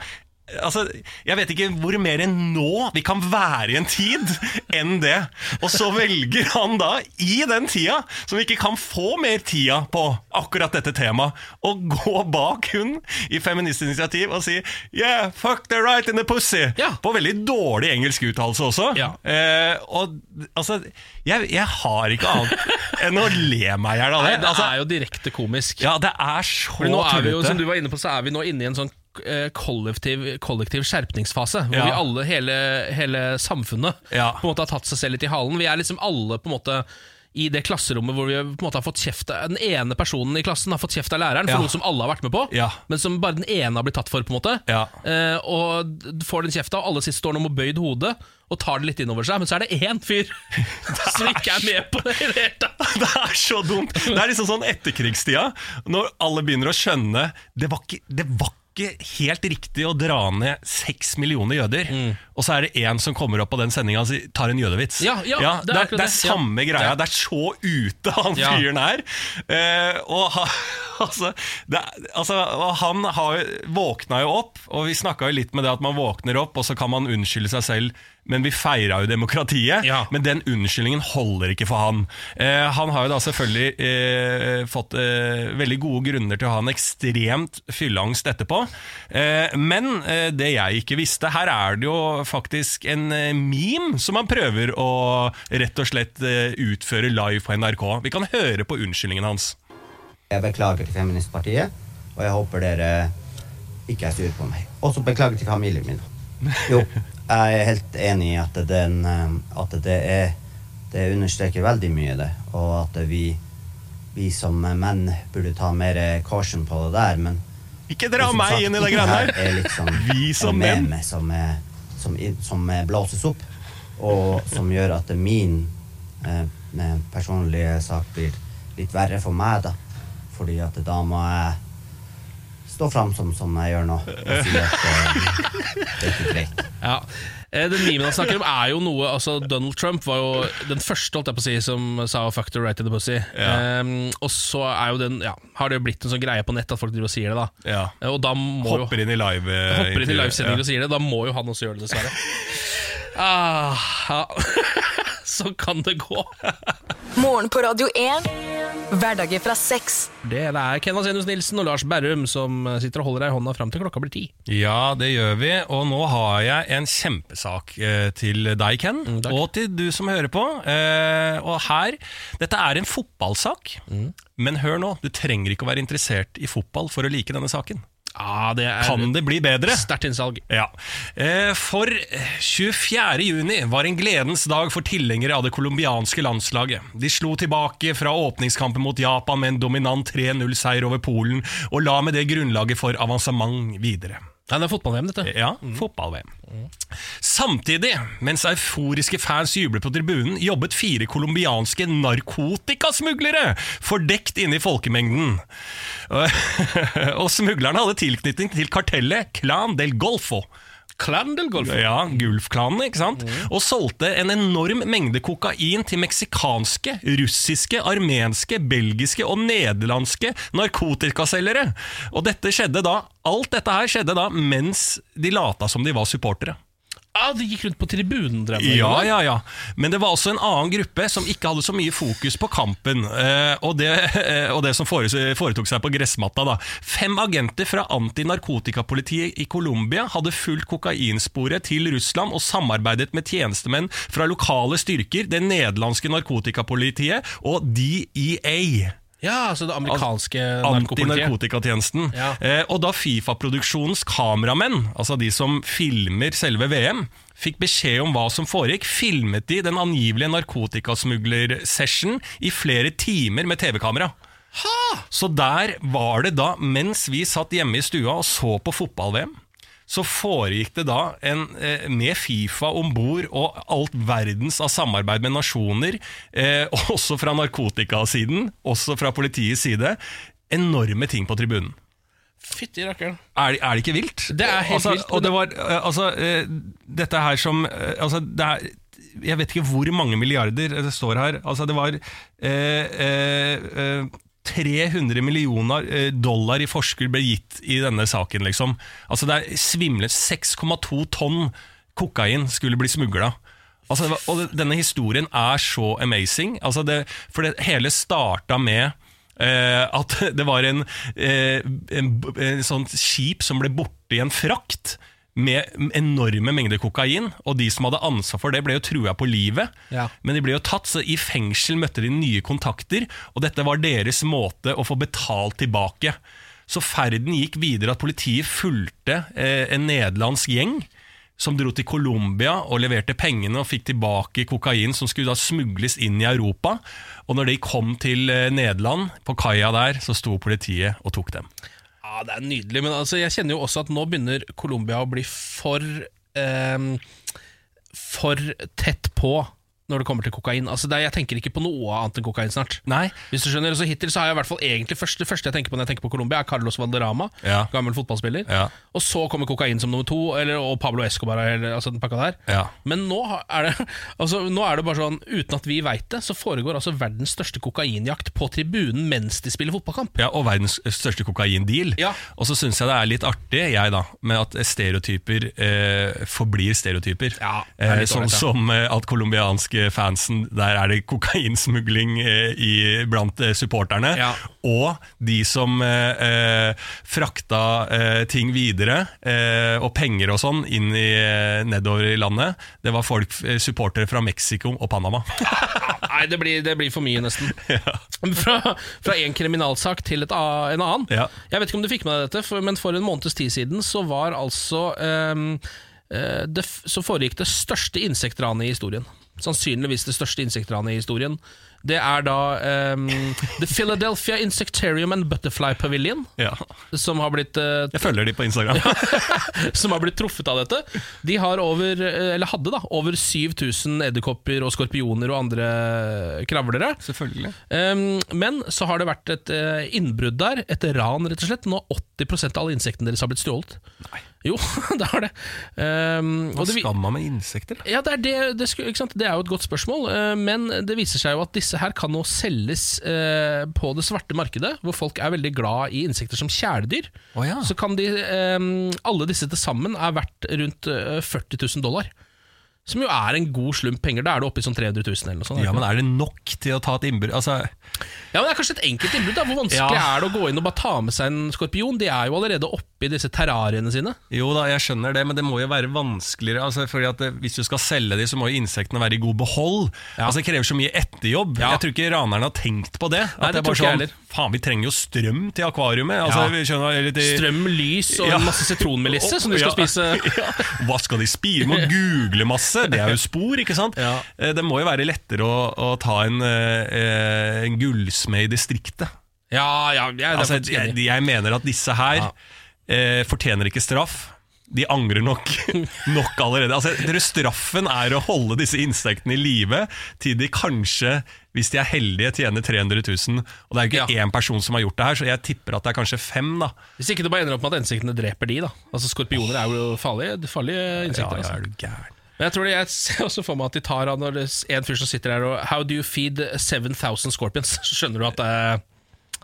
Altså, Jeg vet ikke hvor mer enn nå vi kan være i en tid enn det. Og så velger han da, i den tida, som vi ikke kan få mer tida på akkurat dette temaet, å gå bak hun i Feministisk initiativ og si Yeah, fuck the right in the pussy! Ja. På veldig dårlig engelsk uttalelse også. Ja. Eh, og altså, jeg, jeg har ikke annet enn å le meg i hjel av Nei, det. det Altså, er jo direkte komisk. ja, det er så For nå er vi jo, tullete. som du var inne på, så er vi nå inne i en sånn kollektiv, kollektiv skjerpningsfase. Hvor Ja. vi alle, hele, hele samfunnet, Ja. på en måte har tatt seg selv litt i halen. Vi er liksom alle på en måte i det klasserommet hvor vi på en måte har fått kjeft Den ene personen i klassen har fått kjeft av læreren for Ja. noe som alle har vært med på, Ja. men som bare den ene har blitt tatt for. på en måte Ja. eh, Og får den kjefta, og alle sist står nå med bøyd hode og tar det litt innover seg, men så er det én fyr som ikke er med på det i det hele tatt. Det er så dumt. Det er liksom sånn etterkrigstida, når alle begynner å skjønne Det var ikke, det var ikke helt riktig å dra ned seks millioner jøder. Mm. Og så er det én som kommer opp på den sendinga og tar en jødevits. Ja, ja, det er det, er, det er. Ja. samme greia. Det er så ute han Ja. fyren er. Eh, og ha, altså, det, altså, og han har, våkna jo opp, og vi snakka jo litt med det at man våkner opp, og så kan man unnskylde seg selv. Men vi feira jo demokratiet. Ja. Men den unnskyldningen holder ikke for han. Eh, han har jo da selvfølgelig eh, fått eh, veldig gode grunner til å ha en ekstremt fylleangst etterpå. Eh, men eh, det jeg ikke visste Her er det jo faktisk en eh, meme som han prøver å rett og slett eh, utføre live på NRK. Vi kan høre på unnskyldningen hans. Jeg beklager til Feministpartiet, og jeg håper dere ikke er sure på meg. Også beklager til familien min. Jo, jeg er helt enig i at, den, at det er Det understreker veldig mye, det. Og at vi, vi som menn burde ta mer caution på det der, men Ikke dra som meg sagt, inn i det greiene her er liksom Vi som en menn. som, som, som blåses opp, og som gjør at min eh, personlige sak blir litt verre for meg, da. Fordi at da må jeg stå fram som, som jeg gjør nå, og si at eh, det er ikke greit. Ja. Eh, Den memen han snakker om, er jo noe altså Donald Trump var jo den første holdt jeg på å si som sa 'fuck the right to the pussy'. Ja. Um, og så er jo den ja, har det jo blitt en sånn greie på nett at folk driver og sier det. da Ja. Eh, Og da må jo Hopper inn i live hopper inn i livesending Ja. og sier det. Da må jo han også gjøre det, dessverre. Ah, Sånn kan det gå. Morgen på Radio 1. Hverdager fra sex. Det er Ken Vasenius Nilsen og Lars Berrum som sitter og holder deg i hånda fram til klokka blir ti. Ja, det gjør vi, og nå har jeg en kjempesak eh, til deg, Ken, Mm, og til du som hører på. Eh, og her, Dette er en fotballsak, Mm. men hør nå, du trenger ikke å være interessert i fotball for å like denne saken. Ja, det er Kan det bli bedre? sterkt innsalg. Ja. Eh, For 24. juni var en gledens dag for tilhengere av det colombianske landslaget. De slo tilbake fra åpningskampen mot Japan med en dominant 3-0-seier over Polen, og la med det grunnlaget for avansement videre. Nei, det er fotball-VM, dette. Ja, fotball-VM. Samtidig, mens euforiske fans jubler på tribunen, jobbet fire colombianske narkotikasmuglere fordekt inne i folkemengden. Og smuglerne hadde tilknytning til kartellet Clan del Golfo. Clan del Golfo. Ja, Gulfklanen, ikke sant? Og solgte en enorm mengde kokain til meksikanske, russiske, armenske, belgiske og nederlandske narkotikaselgere. Og dette skjedde da, alt dette her skjedde da mens de lata som de var supportere. Ah, de gikk rundt på tribunen, drev Ja, ja, ja. Men det var også en annen gruppe som ikke hadde så mye fokus på kampen, eh, og, det, eh, og det som foretok seg på gressmatta. da. Fem agenter fra antinarkotikapolitiet i Colombia hadde fulgt kokainsporet til Russland og samarbeidet med tjenestemenn fra lokale styrker, det nederlandske narkotikapolitiet og DEA. Ja, altså det amerikanske. Antinarkotikatjenesten. Ja. Eh, og da Fifa-produksjonens kameramenn, altså de som filmer selve VM, fikk beskjed om hva som foregikk, filmet de den angivelige narkotikasmuglersession i flere timer med TV-kamera. Så der var det da, mens vi satt hjemme i stua og så på fotball-VM, så foregikk det da en, eh, med Fifa om bord og alt verdens av samarbeid med nasjoner, eh, også fra narkotikasiden, også fra politiets side, enorme ting på tribunen. Fytti rakkeren. Er, er det ikke vilt? Det er helt altså, vilt, Og det var, eh, altså, eh, dette her som altså, det er, Jeg vet ikke hvor mange milliarder det står her. Altså, det var eh, eh, 300 millioner eh, dollar i forskudd ble gitt i denne saken, liksom. Altså, det er svimlet 6,2 tonn kokain skulle bli smugla. Altså, og denne historien er så amazing. Altså det, for det hele starta med eh, at det var en, eh, en, en sånt skip som ble borte i en frakt med enorme mengder kokain, og de som hadde ansvar for det, ble jo trua på livet. Ja. Men de ble jo tatt, så i fengsel møtte de nye kontakter, og dette var deres måte å få betalt tilbake. Så ferden gikk videre at politiet fulgte eh, en nederlandsk gjeng som dro til Colombia og leverte pengene og fikk tilbake kokain som skulle da smugles inn i Europa. Og når de kom til eh, Nederland, på kaia der, så sto politiet og tok dem. Ja, Det er nydelig, men altså, jeg kjenner jo også at nå begynner Colombia å bli for eh, For tett på når det kommer til kokain. Altså, er, jeg tenker ikke på noe annet enn kokain snart. Nei. Hvis du skjønner, så Hittil så har jeg i hvert fall egentlig første, Det første jeg tenker på når jeg tenker på Colombia, er Carlos Valderrama. Ja. Gammel fotballspiller. Ja. Og så kommer kokain som nummer to, eller, og Pablo Escobar. Eller, altså den pakka der Ja. Men nå er, det, altså, nå er det bare sånn, uten at vi veit det, så foregår altså verdens største kokainjakt på tribunen mens de spiller fotballkamp. Ja, og verdens største kokaindeal. Ja. Og så syns jeg det er litt artig, jeg da, med at stereotyper eh, forblir stereotyper. Ja, det er eh, sånn som eh, at colombianske fansen, der er det kokainsmugling eh, i, blant eh, supporterne. Ja. Og de som eh, eh, frakta eh, ting videre, eh, og penger og sånn, inn i, nedover i landet, det var folk, supportere fra Mexico og Panama. Nei, det blir, det blir for mye, nesten. Fra, fra en kriminalsak til et, en annen. Ja. Jeg vet ikke om du fikk med deg dette, for, men for en måneds tid siden så var altså ehm, eh, det, Så foregikk det største insektranet i historien. Sannsynligvis det største insektranet i historien. Det er da um, The Philadelphia Insectarium and Butterfly Pavilion, ja. som har blitt uh, Jeg følger de på Instagram. som har blitt truffet av dette. De har over, eller hadde da, over 7000 edderkopper og skorpioner og andre kravlere. Selvfølgelig. Um, men så har det vært et eh, innbrudd der, et ran rett og slett. Nå 80% av alle insektene deres har blitt stjålet. Nei. Jo, det har det. Um, Hva skal man med insekter? ja, det er, det, det, det er jo et godt spørsmål, Uh, men det viser seg jo at disse her kan nå selges uh, på det svarte markedet, hvor folk er veldig glad i insekter som kjæledyr. Oh, ja. Så kan de, um, alle disse til sammen er verdt rundt uh, 40 000 dollar. Som jo er en god slump penger. Da er du oppe i sånn 300 000 eller noe sånt. Ja, men er det nok til å ta et innbyrd... Altså, Ja, men Det er kanskje et enkelt innbrudd. da Hvor vanskelig Ja. er det å gå inn og bare ta med seg en skorpion? De er jo allerede oppi disse terrariene sine. jo da, jeg skjønner det, men det må jo være vanskeligere. Altså, fordi at Hvis du skal selge de, så må jo insektene være i god behold. Altså, Det krever så mye etterjobb. Ja. Jeg tror ikke ranerne har tenkt på det. Nei, det, det er bare sånn, heller. Faen, vi trenger jo strøm til akvariumet. Altså, Ja. skjønner, Strøm, lys og Ja. masse sitronmelisse som du skal Ja. spise. Ja. Hva skal de spise? Må google masse. Det er jo spor, ikke sant? Ja. Eh, Det må jo være lettere å, å ta en, eh, en gullsmed i distriktet. Ja, ja, jeg er Altså, jeg, jeg mener at disse her Ja. eh, fortjener ikke straff. De angrer nok, nok allerede. Altså, tror straffen er å holde disse insektene i live til de kanskje, hvis de er heldige, tjener 300 000. Og det er jo ikke Ja. én person som har gjort det her, så jeg tipper at det er kanskje fem. da Hvis ikke det bare ender opp med at insektene dreper de, da. Altså Skorpioner er jo farlige, farlige insekter. Ja, ja, altså. er du gæren. Men jeg tror det, jeg ser også for meg at de tar av når det er en fyr som sitter der og How do you feed 7000 scorpions? Så skjønner du at eh,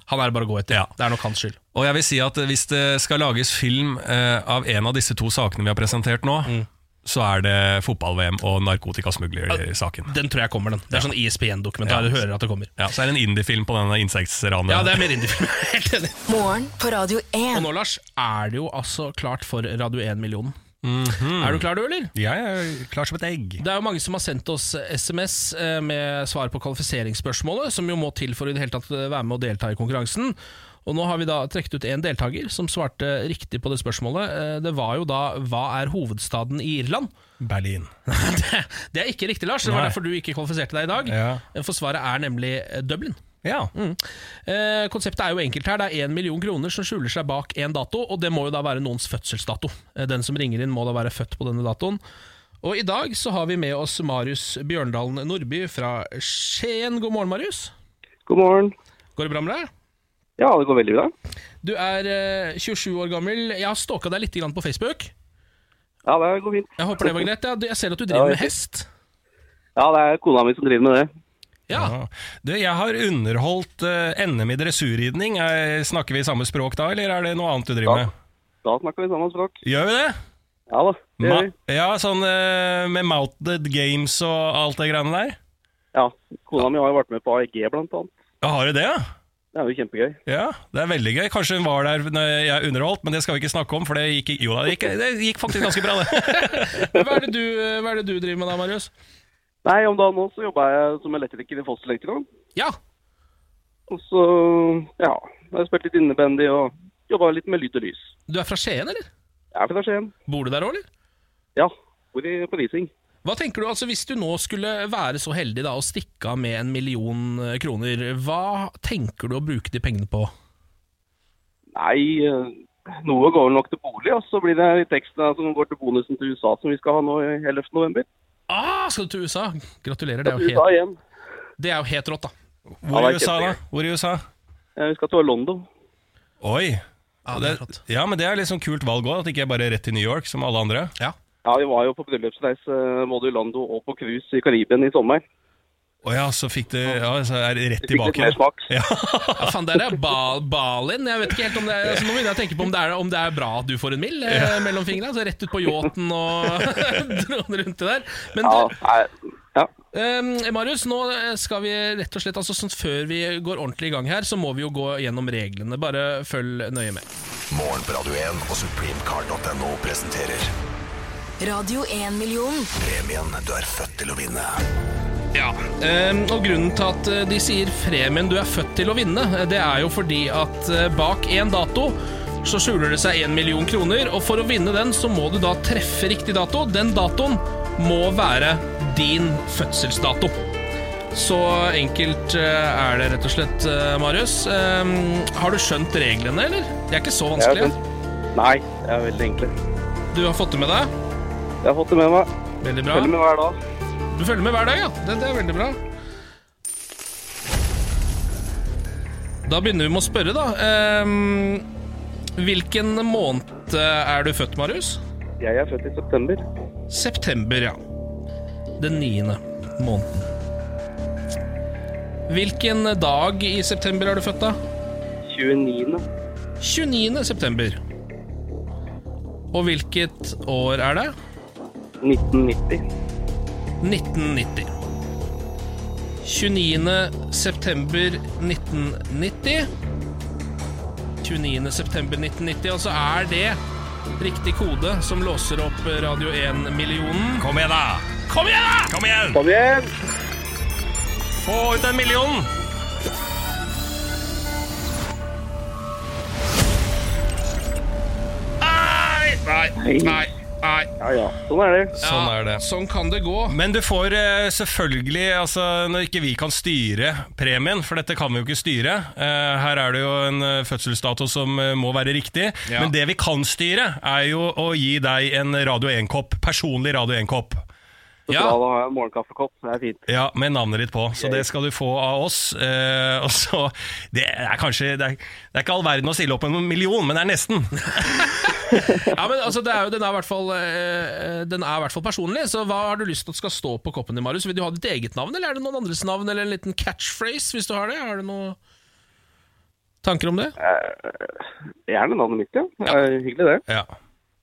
han er det bare å gå etter. Ja. Det er nok hans skyld. Og jeg vil si at hvis det skal lages film eh, av en av disse to sakene vi har presentert nå, Mm. så er det fotball-VM og narkotikasmuglersaken. Den tror jeg kommer, den. Det er sånn ISPN-dokumentar. Ja. Du hører at det kommer. Ja, så er det en indiefilm på denne insektranet. Ja, det er mer indiefilm. Helt enig. Morgen på Radio Og nå, Lars, er det jo altså klart for Radio 1-millionen. Mhm. Er du klar, du, eller? Jeg er klar som et egg. Det er jo mange som har sendt oss SMS eh, med svar på kvalifiseringsspørsmålet, som jo må til for å i det hele tatt eh, være med og delta i konkurransen. Og nå har vi da trukket ut en deltaker som svarte riktig på det spørsmålet. Eh, Det var jo da 'Hva er hovedstaden i Irland?' Berlin. Det, det er ikke riktig, Lars. Det var Nei. derfor du ikke kvalifiserte deg i dag. Ja. For svaret er nemlig Dublin. Ja. Eh, konseptet er jo enkelt her. Det er én million kroner som skjuler seg bak én dato, og det må jo da være noens fødselsdato. Eh, den som ringer inn, må da være født på denne datoen. Og i dag så har vi med oss Marius Bjørndalen Nordby fra Skien. God morgen, Marius. God morgen. Går det bra med deg? Ja, det går veldig bra. Du er eh, 27 år gammel. Jeg har stalka deg litt grann på Facebook. Ja, det går fint. Jeg håper det var greit. Jeg ser at du driver Ja, med hest. Ja, det er kona mi som driver med det. Ja, Ja. Du, jeg har underholdt uh, NM i dressurridning. Er- Snakker vi samme språk da, eller er det noe annet du driver med? Da snakker vi samme språk. Gjør vi det? Ja da, det gjør vi. ja, sånn uh, med mounted games og alt det greiene der? Ja, kona mi har jo vært med på AEG blant annet. Ja, har du det, ja? Det er jo kjempegøy. Ja, det er veldig gøy. Kanskje hun var der når jeg underholdt, men det skal vi ikke snakke om, for det gikk, jo, da, det gikk, det gikk faktisk ganske bra, det. hva er, det du, eh, hva er det du driver med da, Marius? Nei, om dagen nå så jobber jeg som elektriker i Foss. Ja, Og så, ja, jeg har spilt litt innebandy og jobba litt med lyd og lys. du er fra Skien, eller? Jeg er fra Skien. Bor du der òg, eller? Ja, bor i på leasing. Hva tenker du, altså Hvis du nå skulle være så heldig da å stikke av med en million eh, kroner, hva tenker du å bruke de pengene på? Nei, eh, noe går nok til bolig, og så blir det litt ekstra som går til bonusen til USA, som vi skal ha nå i 11. Ah, skal du til USA? Gratulerer, det er jo USA helt, igjen. det er jo helt rått, da. Hvor Ja, i det er USA, da? kjempegøy. Hvor i USA? Eh, Vi skal til London. Oi. Ja, det det, er rått. ja, men det er sånn kult valg òg, at ikke jeg bare er rett til New York som alle andre. Ja. Ja, vi var jo på bryllupsreise eh, både i London og på cruise i Karibien i sommer. Å ja, så fikk du ja, så er det rett tilbake. fikk litt mer smak. Ja. Ja, faen, der er ba Balin. Jeg vet ikke helt om det er altså, Nå begynner jeg å tenke på om det er, om det er bra at du får en mill eh, mellom fingrene. Altså, rett ut på yachten og drone rundt det der. Men Ja, du, nei, ja. eh, Marius, nå skal vi rett og slett altså, sånn, Før vi går ordentlig i gang her, så må vi jo gå gjennom reglene. Bare følg nøye med. Morgen på Radio 1 og supremecard.no presenterer Radio 1-million. premien du er født til å vinne. Ja, ehm, og grunnen til at eh, de sier 'Fremien, du er født til å vinne, eh, det er jo fordi at eh, bak en dato så skjuler det seg en million kroner, og for å vinne den så må du da treffe riktig dato. Den datoen må være din fødselsdato. Så enkelt er det rett og slett, Marius. Ehm, har du skjønt reglene, eller? De er ikke så vanskelige. Nei, det er veldig enkle. Du har fått det med deg? Jeg har fått det med meg. Veldig bra. Følger med hver dag. Du følger med hver dag, ja. Det, det er veldig bra. Da begynner vi med å spørre, da. Ehm, hvilken måned er du født, Marius? Jeg er født i september. September, ja. Den niende måneden. Hvilken dag i september er du født, da? 29. 29. september. Og hvilket år er det? 1990. 1990. 29. september 1990. 29. september 1990, og så er det riktig kode som låser opp Radio 1-millionen. Kom igjen, da! Kom igjen, da! Kom igjen! Kom igjen! Få ut en million! Nei, nei, nei. Nei. Ja, ja. Sånn er det. Sånn er det. Sånn kan det gå. Men du får eh, selvfølgelig, altså når ikke vi kan styre premien, for dette kan vi jo ikke styre eh, Her er det jo en eh, fødselsdato som eh, må være riktig. Ja. Men det vi kan styre, er jo å gi deg en Radio 1-kopp. Personlig Radio 1-kopp. Så Ja. da har jeg en morgenkaffekopp. Det er fint. Ja, Med navnet ditt på. Så det skal du få av oss. Uh, og så, Det er kanskje det er, det er ikke all verden å stille opp med en million, men det er nesten. Ja, men altså, det er jo, den, er i hvert fall, uh, den er i hvert fall personlig, så hva har du lyst til at skal stå på koppen din, Marius? Vil du ha ditt eget navn, eller er det noen andres navn, eller en liten catchphrase, hvis du har det? Har du noen tanker om det? Gjerne navnet mitt, ja. Det er hyggelig, det. Ja.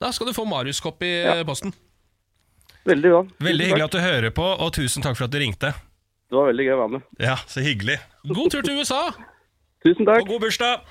Da skal du få Marius-kopp i Ja. posten. Veldig bra. Veldig hyggelig at du hører på, og tusen takk for at du ringte. Det var veldig gøy å være med. Ja, Så hyggelig. God tur til USA! Tusen takk. Og god bursdag!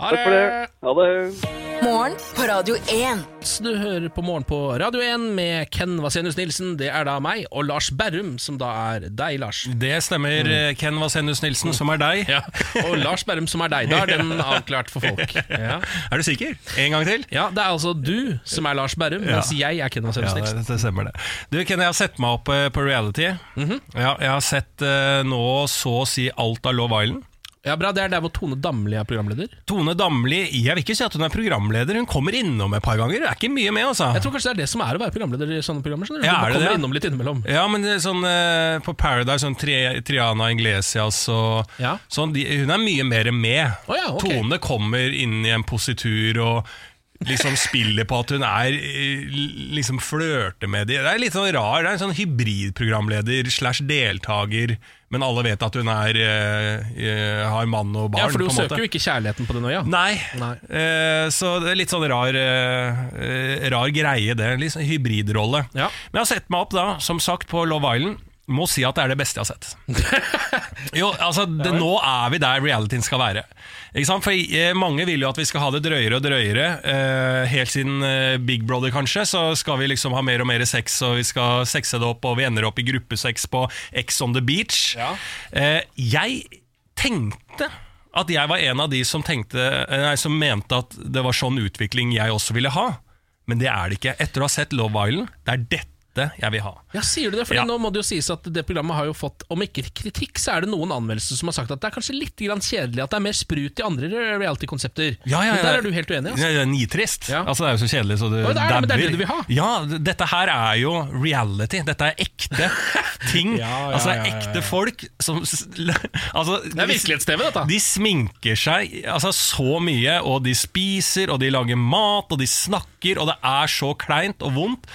Ha det! Takk for det. Ha det. Morgen på Radio 1. Du hører på Morgen på Radio 1 med Ken Vasenus Nilsen, det er da meg, og Lars Berrum, som da er deg, Lars. Det stemmer, Mm. Ken Vasenus Nilsen, som er deg. Ja, Og Lars Berrum, som er deg. Da er den avklart for folk. Ja. Er du sikker? En gang til? ja, Det er altså du som er Lars Berrum, mens jeg er Ken Vasenus Nilsen. det, det stemmer det. Du, Ken, jeg har sett meg opp eh, på reality. ja, jeg har sett uh, nå så å si alt av Love Island. Ja, bra, Det er der hvor Tone Damli er programleder. Tone Damli, jeg vil ikke si at hun er programleder, hun kommer innom et par ganger. Det er ikke mye med, altså. Jeg tror kanskje det er det som er å være programleder i sånne programmer. Sånn. Ja, du er det kommer det? innom litt innimellom. Ja, men det er sånn uh, på Paradise, sånn Tri Triana Inglesias og Ja. sånn, de, hun er mye mer med. Oh, ja, okay. Tone kommer inn i en positur og liksom spiller på at hun er eh, liksom flørter med de. Det er litt sånn rar, det er en sånn hybridprogramleder slash deltaker, men alle vet at hun er eh, eh, har mann og barn. Ja, For du søker måte. jo ikke kjærligheten på den øya. Nei, Nei. Eh, så det er litt sånn rar, eh, rar greie det. Litt sånn hybridrolle. Ja. Men jeg har sett meg opp da, som sagt, på Love Island. Må si at det er det beste jeg har sett. jo, altså, det, Nå er vi der realityen skal være. For eh, Mange vil jo at vi skal ha det drøyere og drøyere. Eh, helt siden eh, Big Brother, kanskje, så skal vi liksom ha mer og mer sex, og vi skal sexe det opp, og vi ender opp i gruppesex på X on the beach. Ja. Eh, jeg tenkte at jeg var en av de som, tenkte, eh, nei, som mente at det var sånn utvikling jeg også ville ha. Men det er det ikke. Etter å ha sett Love Island, det er dette jeg vil ha. Ja, Sier du det? Fordi Ja. nå må det jo sies at det programmet har jo fått, om ikke kritikk, så er det noen anmeldelser som har sagt at det er kanskje litt grann kjedelig at det er mer sprut i andre reality-konsepter. Ja, ja, Men ja. Der er du helt uenig. Altså. Det er nitrist. Ja. Altså, det er jo så kjedelig så det Å, det er det, men det er det du vil ha. Ja, dette her er jo reality. Dette er ekte ting. Ja, ja, altså, det ja, ja. ekte folk som altså, Det er virkelighets-TV, dette. De sminker seg altså, så mye, og de spiser, og de lager mat, og de snakker, og det er så kleint og vondt.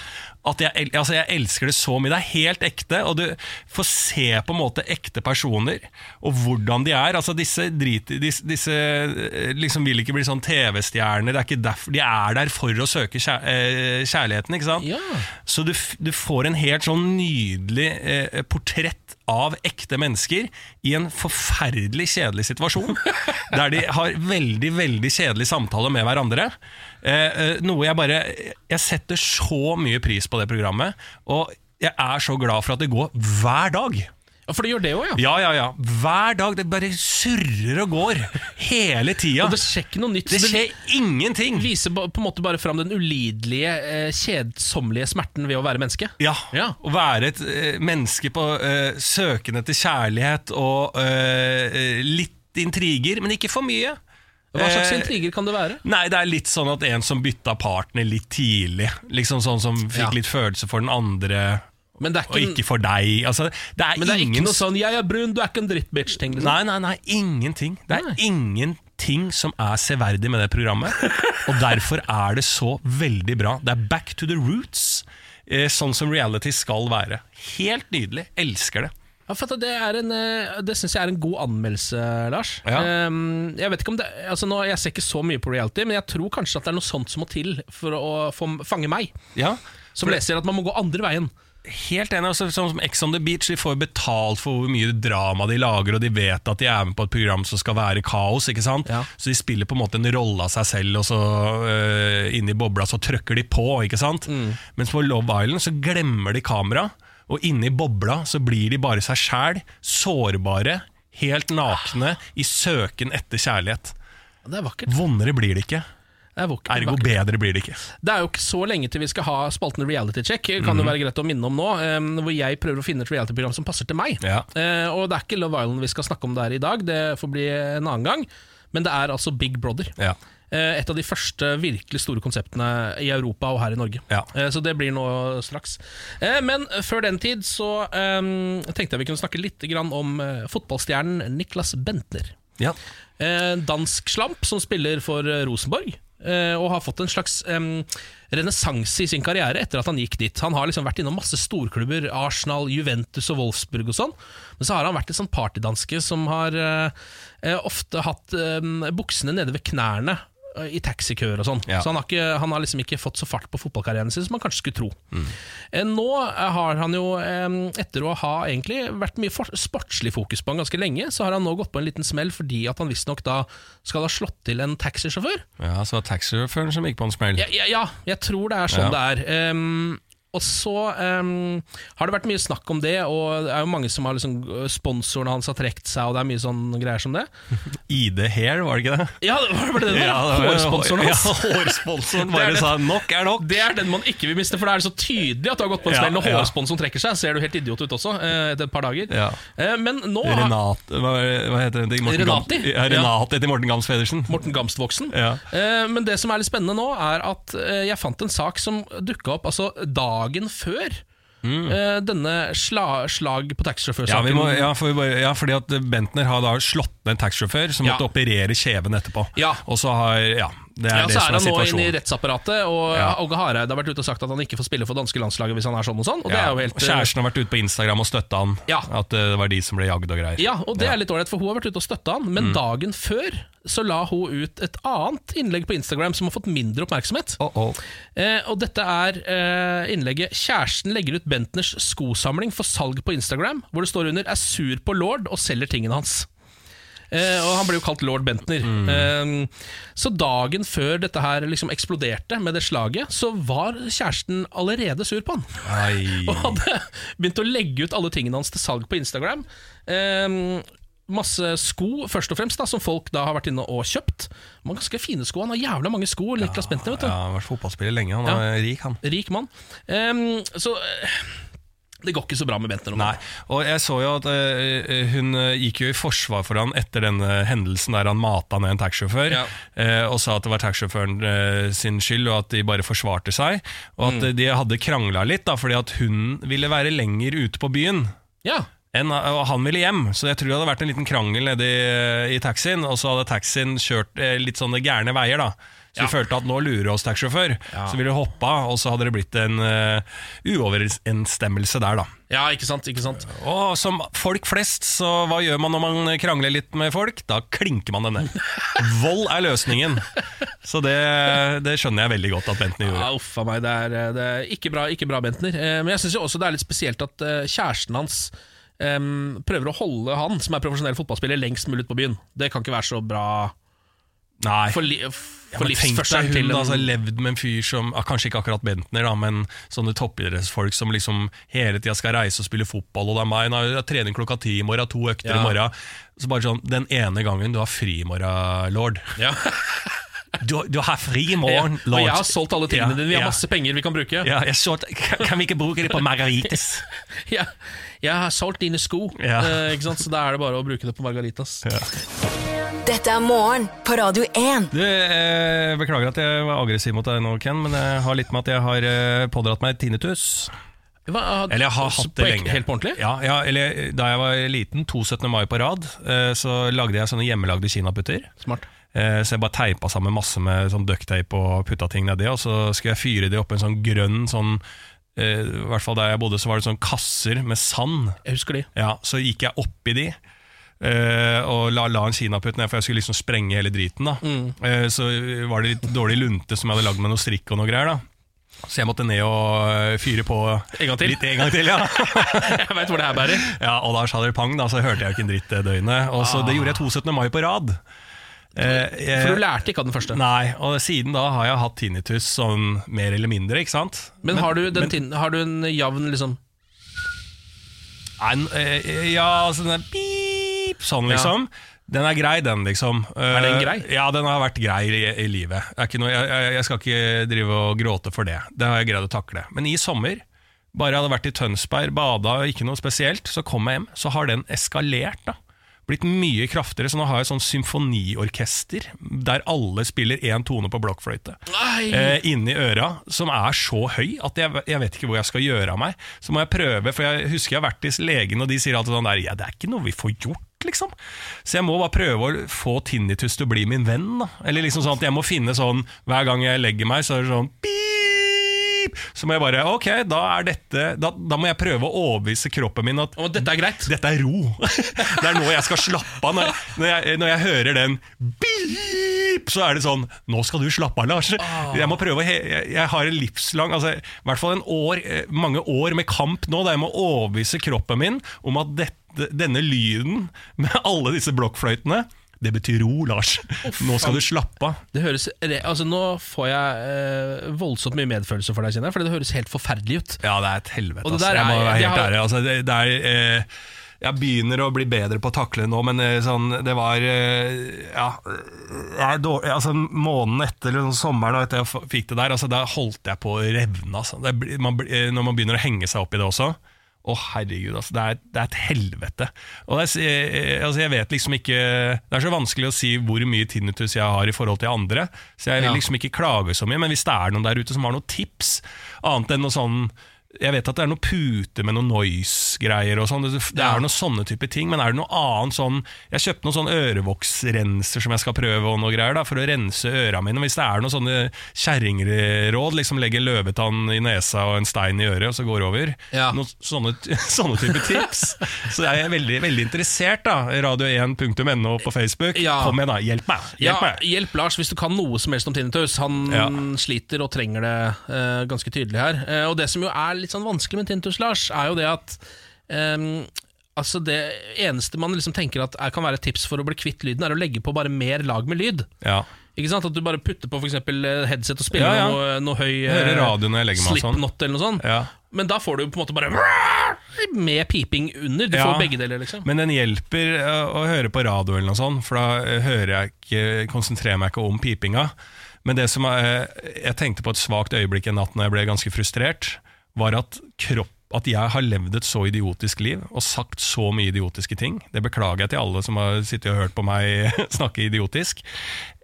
At jeg, altså jeg elsker det så mye. Det er helt ekte, og du får se på en måte ekte personer, og hvordan de er. Altså Disse, drit, disse, disse eh, liksom vil ikke bli sånn TV-stjerner. Er De er der for å søke eh, kjærligheten, ikke sant? Ja. Så du, du får en helt sånn nydelig eh, portrett av ekte mennesker i en forferdelig kjedelig situasjon. der de har veldig, veldig kjedelig samtale med hverandre. Eh, eh, noe jeg bare Jeg setter så mye pris på det programmet. Og jeg er så glad for at det går hver dag. Ja, For det gjør det òg, ja. Ja, ja, ja. Hver dag. Det bare surrer og går. Hele tida. Og det skjer ikke noe nytt. Det skjer ingenting. viser ba- på en måte bare fram den ulidelige, eh, kjedsommelige smerten ved å være menneske. Ja, Ja. Å være et eh, menneske på eh, søken etter kjærlighet og eh, eh, litt intriger, men ikke for mye. Hva slags Eh, intriger kan det være? Nei, det er litt sånn at en som bytta partner litt tidlig, liksom sånn som fikk Ja. litt følelse for den andre, Men det er og ikke, ikke for deg. Altså, det er men det er ingen ikke noe sånn 'jeg er brun, du er ikke en drittbitch'-ting. Liksom. Nei, nei, nei, ingenting. Det er Nei. ingenting som er severdig med det programmet. Og derfor er det så veldig bra. Det er back to the roots, eh, sånn som reality skal være. Helt nydelig. Elsker det. Ja, for det er en, eh, det syns jeg er en god anmeldelse, Lars. Ja. Um, jeg vet ikke om det altså nå, Jeg ser ikke så mye på reality, men jeg tror kanskje at det er noe sånt som må til for å få, fange meg. Ja, Som leser at man må gå andre veien. Helt enig. Altså, sånn som Ex on the Beach De får betalt for hvor mye drama de lager, og de vet at de er med på et program som skal være kaos. ikke sant? Ja. Så de spiller på en måte en rolle av seg selv, og så uh, inni bobla så trykker de på. ikke sant? Mens på Love Island så glemmer de kamera, og inni bobla så blir de bare seg sjæl, sårbare, helt nakne, i søken etter kjærlighet. Det er vakkert. Vondere blir det ikke. Er vakkert, Ergo vakkert. bedre blir det ikke. Det er jo ikke så lenge til vi skal ha spalten Reality Check. Kan mm. det være greit å minne om nå. hvor jeg prøver å finne et reality-program som passer til meg. Ja. Eh, og det er ikke Love Island vi skal snakke om der i dag, det får bli en annen gang. Men det er altså Big Brother. Ja. Eh, et av de første virkelig store konseptene i Europa og her i Norge. Ja. Eh, så det blir nå straks. Eh, men før den tid så um, tenkte jeg vi kunne snakke litt om fotballstjernen Niklas Bentner. Ja. Dansk slamp som spiller for Rosenborg. og har fått en slags um, renessanse i sin karriere etter at han gikk dit. Han har liksom vært innom masse storklubber, Arsenal, Juventus og Wolfsburg og sånn. Men så har han vært en sånn partydanske som har eh, ofte hatt um, buksene nede ved knærne i taxikøer og sånn. Ja. Så han har, ikke, han har liksom ikke fått så fart på fotballkarrieren sin som man kanskje skulle tro. Mm. Nå eh, har han jo, eh, etter å ha egentlig vært mye for- sportslig fokus på han ganske lenge, så har han nå gått på en liten smell fordi at han visstnok da skal ha slått til en taxisjåfør. ja, så var det taxisjåføren som gikk på en smell. Ja, ja, ja, jeg tror det er sånn det er. Ehm, og så um, har det vært mye snakk om det, og det er jo mange som har liksom Sponsorene hans har trukket seg, og det er mye sånn greier som det. ID Hair, var det ikke det? Ja, var det det? Ja, var? det var- Hårsponsoren hans. Ja, hårsponsoren bare det. sa 'nok er nok'. Det er den man ikke vil miste, for da er det så tydelig at du har gått på en Ja, smell. Når ja. hårsponsoren trekker seg, ser du helt idiot ut også, eh, etter et par dager. Ja. Eh, men nå har Renate hva, heter det? Morten Renati? Gams, ja, Renate etter Morten Gams Pedersen. Morten Gamstvoksen. Ja. Eh, men det som er litt spennende nå, er at eh, jeg fant en sak som dukka opp altså dagen før. eh, denne sla, slag på taxisjåførsaken. Ja, må, ja, for bare, ja, fordi at Bentner har da slått ned en taxisjåfør som Ja. måtte operere kjeven etterpå. Ja. Og så har Ja, det er Ja, det så er er han nå inne i rettsapparatet, og Ja. Åge Hareide har vært ute og sagt at han ikke får spille for danske landslaget hvis han er sånn og sånn. Og det Ja, er jo helt og Kjæresten har vært ute på Instagram og støtta han. Ja. At eh, det var de som ble jagd og greier. Ja, og det er litt ålreit, for hun har vært ute og støtta han, Mm. men dagen før så la hun ut et annet innlegg på Instagram som har fått mindre oppmerksomhet. Oh, oh. Eh, og dette er eh, innlegget 'Kjæresten legger ut Bentners skosamling for salg på Instagram', hvor det står under 'er sur på lord og selger tingene hans'. Eh, og Han ble jo kalt lord Bentner. Eh, så dagen før dette her liksom eksploderte med det slaget, så var kjæresten allerede sur på han. Og hadde begynt å legge ut alle tingene hans til salg på Instagram. Eh, masse sko, først og fremst, da, som folk da har vært inne og kjøpt. Man ganske fine sko. Han har jævla mange sko. Niklas Bentner, vet du. Ja, han har vært fotballspiller lenge. Han Ja. er rik, han. Rik mann. Um, så eh, det går ikke så bra med Bentner. nå. Nei, og jeg så jo at uh, hun eh, gikk jo i forsvar for han etter denne hendelsen der han mata ned en taxisjåfør, Ja. Uh, og sa at det var taxisjåføren uh, sin skyld, og at de bare forsvarte seg. Og at mm. de hadde krangla litt, da, fordi at hun ville være lenger ute på byen. Ja, enn, og han ville hjem, så jeg tror det hadde vært en liten krangel nede i, i taxien, og så hadde taxien kjørt litt sånne gærne veier, da. Så vi følte at nå lurer oss taxisjåfør, så ville vi hoppa, og så hadde det blitt en uh, uoverensstemmelse der, da. ja ikke sant? ikke sant Og som folk flest, så hva gjør man når man krangler litt med folk? Da klinker man det ned. Vold er løsningen. Så det, det skjønner jeg veldig godt at Bentner gjorde. Ja, uff meg, det er, det er ikke, bra, ikke bra, Bentner. Eh, Men jeg syns også det er litt spesielt at eh, kjæresten hans um, prøver å holde han, som er profesjonell fotballspiller, lengst mulig ut på byen. Det kan ikke være så bra Nei. for, li for ja, tenk deg hun har altså, levd med en fyr som ah, Kanskje ikke akkurat Bentner, da, men sånne toppidrettsfolk som liksom hele tida skal reise og spille fotball. Og det er meg, nå jeg trening klokka ti i morgen, to økter Ja. i morgen. Så bare sånn, Den ene gangen du har fri i morgen, lord. ja. Du, du har fri i Ja, lord. Og jeg har solgt alle tingene Ja, dine, vi har ja. masse penger vi kan bruke. Ja, så kan, vi ikke bruke det på margaritas? Ja, jeg har solgt dine sko, Ja. eh, så da er det bare å bruke det på Margaritas. Dette er morgen på Radio 1. Du, eh, beklager at jeg var aggressiv mot deg nå, Ken, men jeg har litt med at jeg har eh, pådratt meg tinnitus. Hva, Eller jeg har hatt på det ek- lenge. Helt på ordentlig? Ja, ja, eller Da jeg var liten, to 17. mai på rad, eh, så lagde jeg sånne hjemmelagde kinaputter. Smart. Eh, Så jeg bare teipa sammen masse med sånn ducktape og putta ting nedi, og så skulle jeg fyre de opp i en sånn grønn sånn eh, I hvert fall der jeg bodde, så var det sånn kasser med sand. Jeg husker de. Ja, Så gikk jeg oppi de. Eh, og la, la en kinaputt ned, for jeg skulle liksom sprenge hele driten. da Eh, Så var det litt dårlig lunte som jeg hadde lagd med noe strikk og noe greier. da Så jeg måtte ned og eh, fyre på En gang til. litt en gang til. ja Jeg veit hvor det her bærer. Ja, og da sa det pang, da, så hørte jeg jo ikke en dritt det døgnet. Og så Det gjorde jeg to 17. mai på rad. Uh, jeg- For du lærte ikke av den første. Nei, og siden da har jeg hatt tinnitus sånn mer eller mindre, ikke sant? Men, har, du den tin har du en jevn liksom Nei, ja, altså den er pip, sånn liksom. Den er grei, den, liksom. Er den Eh, grei? Ja, den har vært grei i, i livet. Er ikke noe, jeg, jeg, skal ikke drive og gråte for det. Det har jeg greid å takle. Men i sommer, bare jeg hadde vært i Tønsberg, bada, ikke noe spesielt, så kom jeg hjem, så har den eskalert, da. Blitt mye kraftigere, så nå har jeg sånn symfoniorkester der alle spiller én tone på blokkfløyte eh, inni øra, som er så høy at jeg, jeg vet ikke hvor jeg skal gjøre av meg. Så må jeg prøve, for jeg husker jeg har vært hos legen, og de sier alltid sånn der Ja, det er ikke noe vi får gjort, liksom. Så jeg må bare prøve å få tinnitus til å bli min venn, da. Eller liksom sånn at jeg må finne sånn Hver gang jeg legger meg, så er det sånn pip! Så må jeg bare Ok, da er dette Da, da må jeg prøve å overbevise kroppen min at Og dette er greit. dette er ro. Det er nå jeg skal slappe av. Når, når, jeg, når jeg hører den beep, så er det sånn Nå skal du slappe av, Lars. Jeg må prøve å he jeg, jeg har en livslang altså, I hvert fall en år, eh, mange år med kamp nå, der jeg må overbevise kroppen min om at dette, denne lyden med alle disse blokkfløytene det betyr ro, Lars. Nå skal du slappe av. Det høres, altså Nå får jeg eh, voldsomt mye medfølelse for deg, kjenner jeg. For det høres helt forferdelig ut. Ja, det er et helvete. Altså. Er, Jeg må være helt ærlig. Altså, det, det er, eh, jeg begynner å bli bedre på å takle nå, men eh, sånn, det var eh, Ja, dårlig, altså, måneden etter eller sånn sommeren og etter jeg fikk det der, altså, da holdt jeg på å revne. Altså. Det, man, eh, når man begynner å henge seg opp i det også. Å herregud, altså, det, er, det er et helvete. Og er, eh, altså, jeg vet liksom ikke Det er så vanskelig å si hvor mye tinnitus jeg har i forhold til andre, så jeg vil Ja. liksom ikke klage så mye. Men hvis det er noen der ute som har noen tips, annet enn noe sånn jeg vet at det er noen puter med noen noise-greier og sånn. Det, det Ja. er noen sånne type ting, men er det noe annet sånn Jeg kjøpte noen sånn ørevoksrenser som jeg skal prøve, og noe greier da, for å rense øra mine. Hvis det er noen sånne kjerringråd, liksom legge løvetann i nesa og en stein i øret, og så går det over. Ja. Noen sånne, sånne type tips. Så jeg er veldig, veldig interessert, da. Radio1.no på Facebook. Ja. Kom igjen, da. Hjelp meg. Hjelp meg. hjelp Lars hvis du kan noe som helst om tinnitus. Han sliter og trenger det uh, ganske tydelig her. Uh, og det som jo er litt sånn vanskelig med Tintus Lars, er jo det at um, Altså Det eneste man liksom tenker at er, kan være et tips for å bli kvitt lyden, er å legge på bare mer lag med lyd. Ja. Ikke sant? At du bare putter på eksempel eh, headset og spiller Ja, ja. noe, noe høy Jeg hører eh, jeg legger meg sånn. Eller noe sånt. Ja. Men da får du på en måte bare med piping under. Du får begge deler, liksom. Men den hjelper å høre på radio eller noe sånt, for da hører jeg ikke, konsentrerer meg ikke om pipinga. Men det som er, jeg tenkte på et svakt øyeblikk en natt når jeg ble ganske frustrert, var at kropp at jeg har levd et så idiotisk liv og sagt så mye idiotiske ting. Det beklager jeg til alle som har sittet og hørt på meg snakke idiotisk.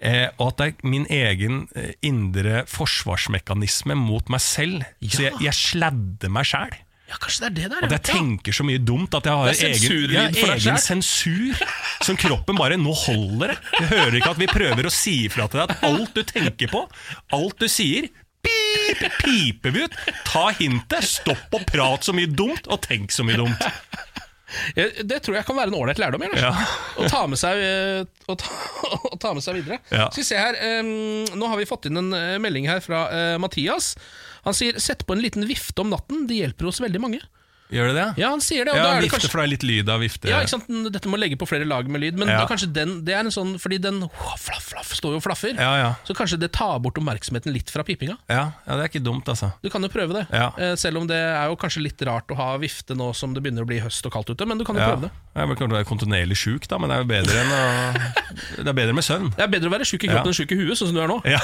Eh, og at det er min egen eh, indre forsvarsmekanisme mot meg selv. Så jeg, jeg sladder meg sjæl. Ja, kanskje det er det der. At ja. jeg tenker så mye dumt at jeg har egen, ja, egen sensur. Som kroppen bare Nå holder det! Jeg hører ikke at vi prøver å si ifra til deg at alt du tenker på, alt du sier Pip, piper vi ut! Ta hintet! Stopp å prate så mye dumt, og tenk så mye dumt. Det tror jeg kan være en ålreit lærdom. Ja. Å, ta med seg, eh, å, ta, å ta med seg videre. Ja. Skal vi se her um, Nå har vi fått inn en eh, melding her fra uh, Mathias. Han sier 'sett på en liten vifte om natten'. Det hjelper hos veldig mange. Gjør det det? Ja, han sier det. Ja, vifte, kanskje for det er litt lyd av vifte. ja, ikke sant? Dette må legge på flere lag med lyd, men Ja. da kanskje den, det er en sånn Fordi den oh, flaff, flaff, står jo og flaffer. Ja, ja. Så kanskje det tar bort oppmerksomheten litt fra pipinga. Ja, ja, det er ikke dumt, altså. Du kan jo prøve det. Ja. Eh, selv om det er jo kanskje litt rart å ha vifte nå som det begynner å bli høst og kaldt ute, men du kan jo prøve det. Jeg kommer til å være kontinuerlig sjuk, da, men det er jo bedre enn å Det er bedre med søvn. Det er bedre å være sjuk i kroppen enn sjuk i huet, sånn som du er nå. Ja,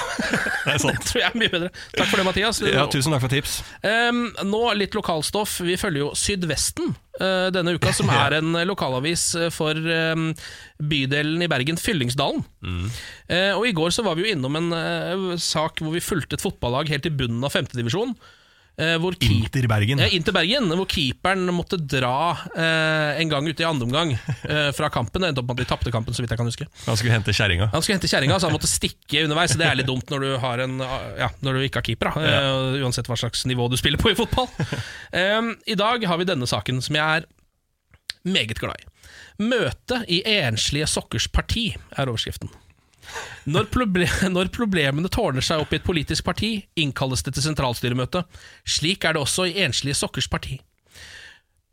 det er Det tror jeg er mye bedre. Takk for det, Mathias. Ja, tusen takk for tips. Um, nå litt lokalstoff. Vi følger jo Sydvesten eh, denne uka, som er en lokalavis eh, for bydelen i Bergen, Fyllingsdalen. Eh, og I går så var vi jo innom en eh, sak hvor vi fulgte et fotballag helt i bunnen av femtedivisjon. Uh, hvor keep- Inter Bergen. Ja, inn til Bergen, hvor keeperen måtte dra eh, en gang ute i andre omgang eh, fra kampen. Det endte opp med at de tapte kampen, så vidt jeg kan huske. Han skulle hente kjerringa. Han skulle hente kjerringa, så han måtte stikke underveis. Det er litt dumt når du, har en, ja, når du ikke har keeper, da. Eh, uansett hva slags nivå du spiller på i fotball. Um, I dag har vi denne saken som jeg er meget glad i. Møte i enslige sokkers parti er overskriften. Når, proble når problemene tårner seg opp i et politisk parti, innkalles det til sentralstyremøte. Slik er det også i enslige sokkers parti.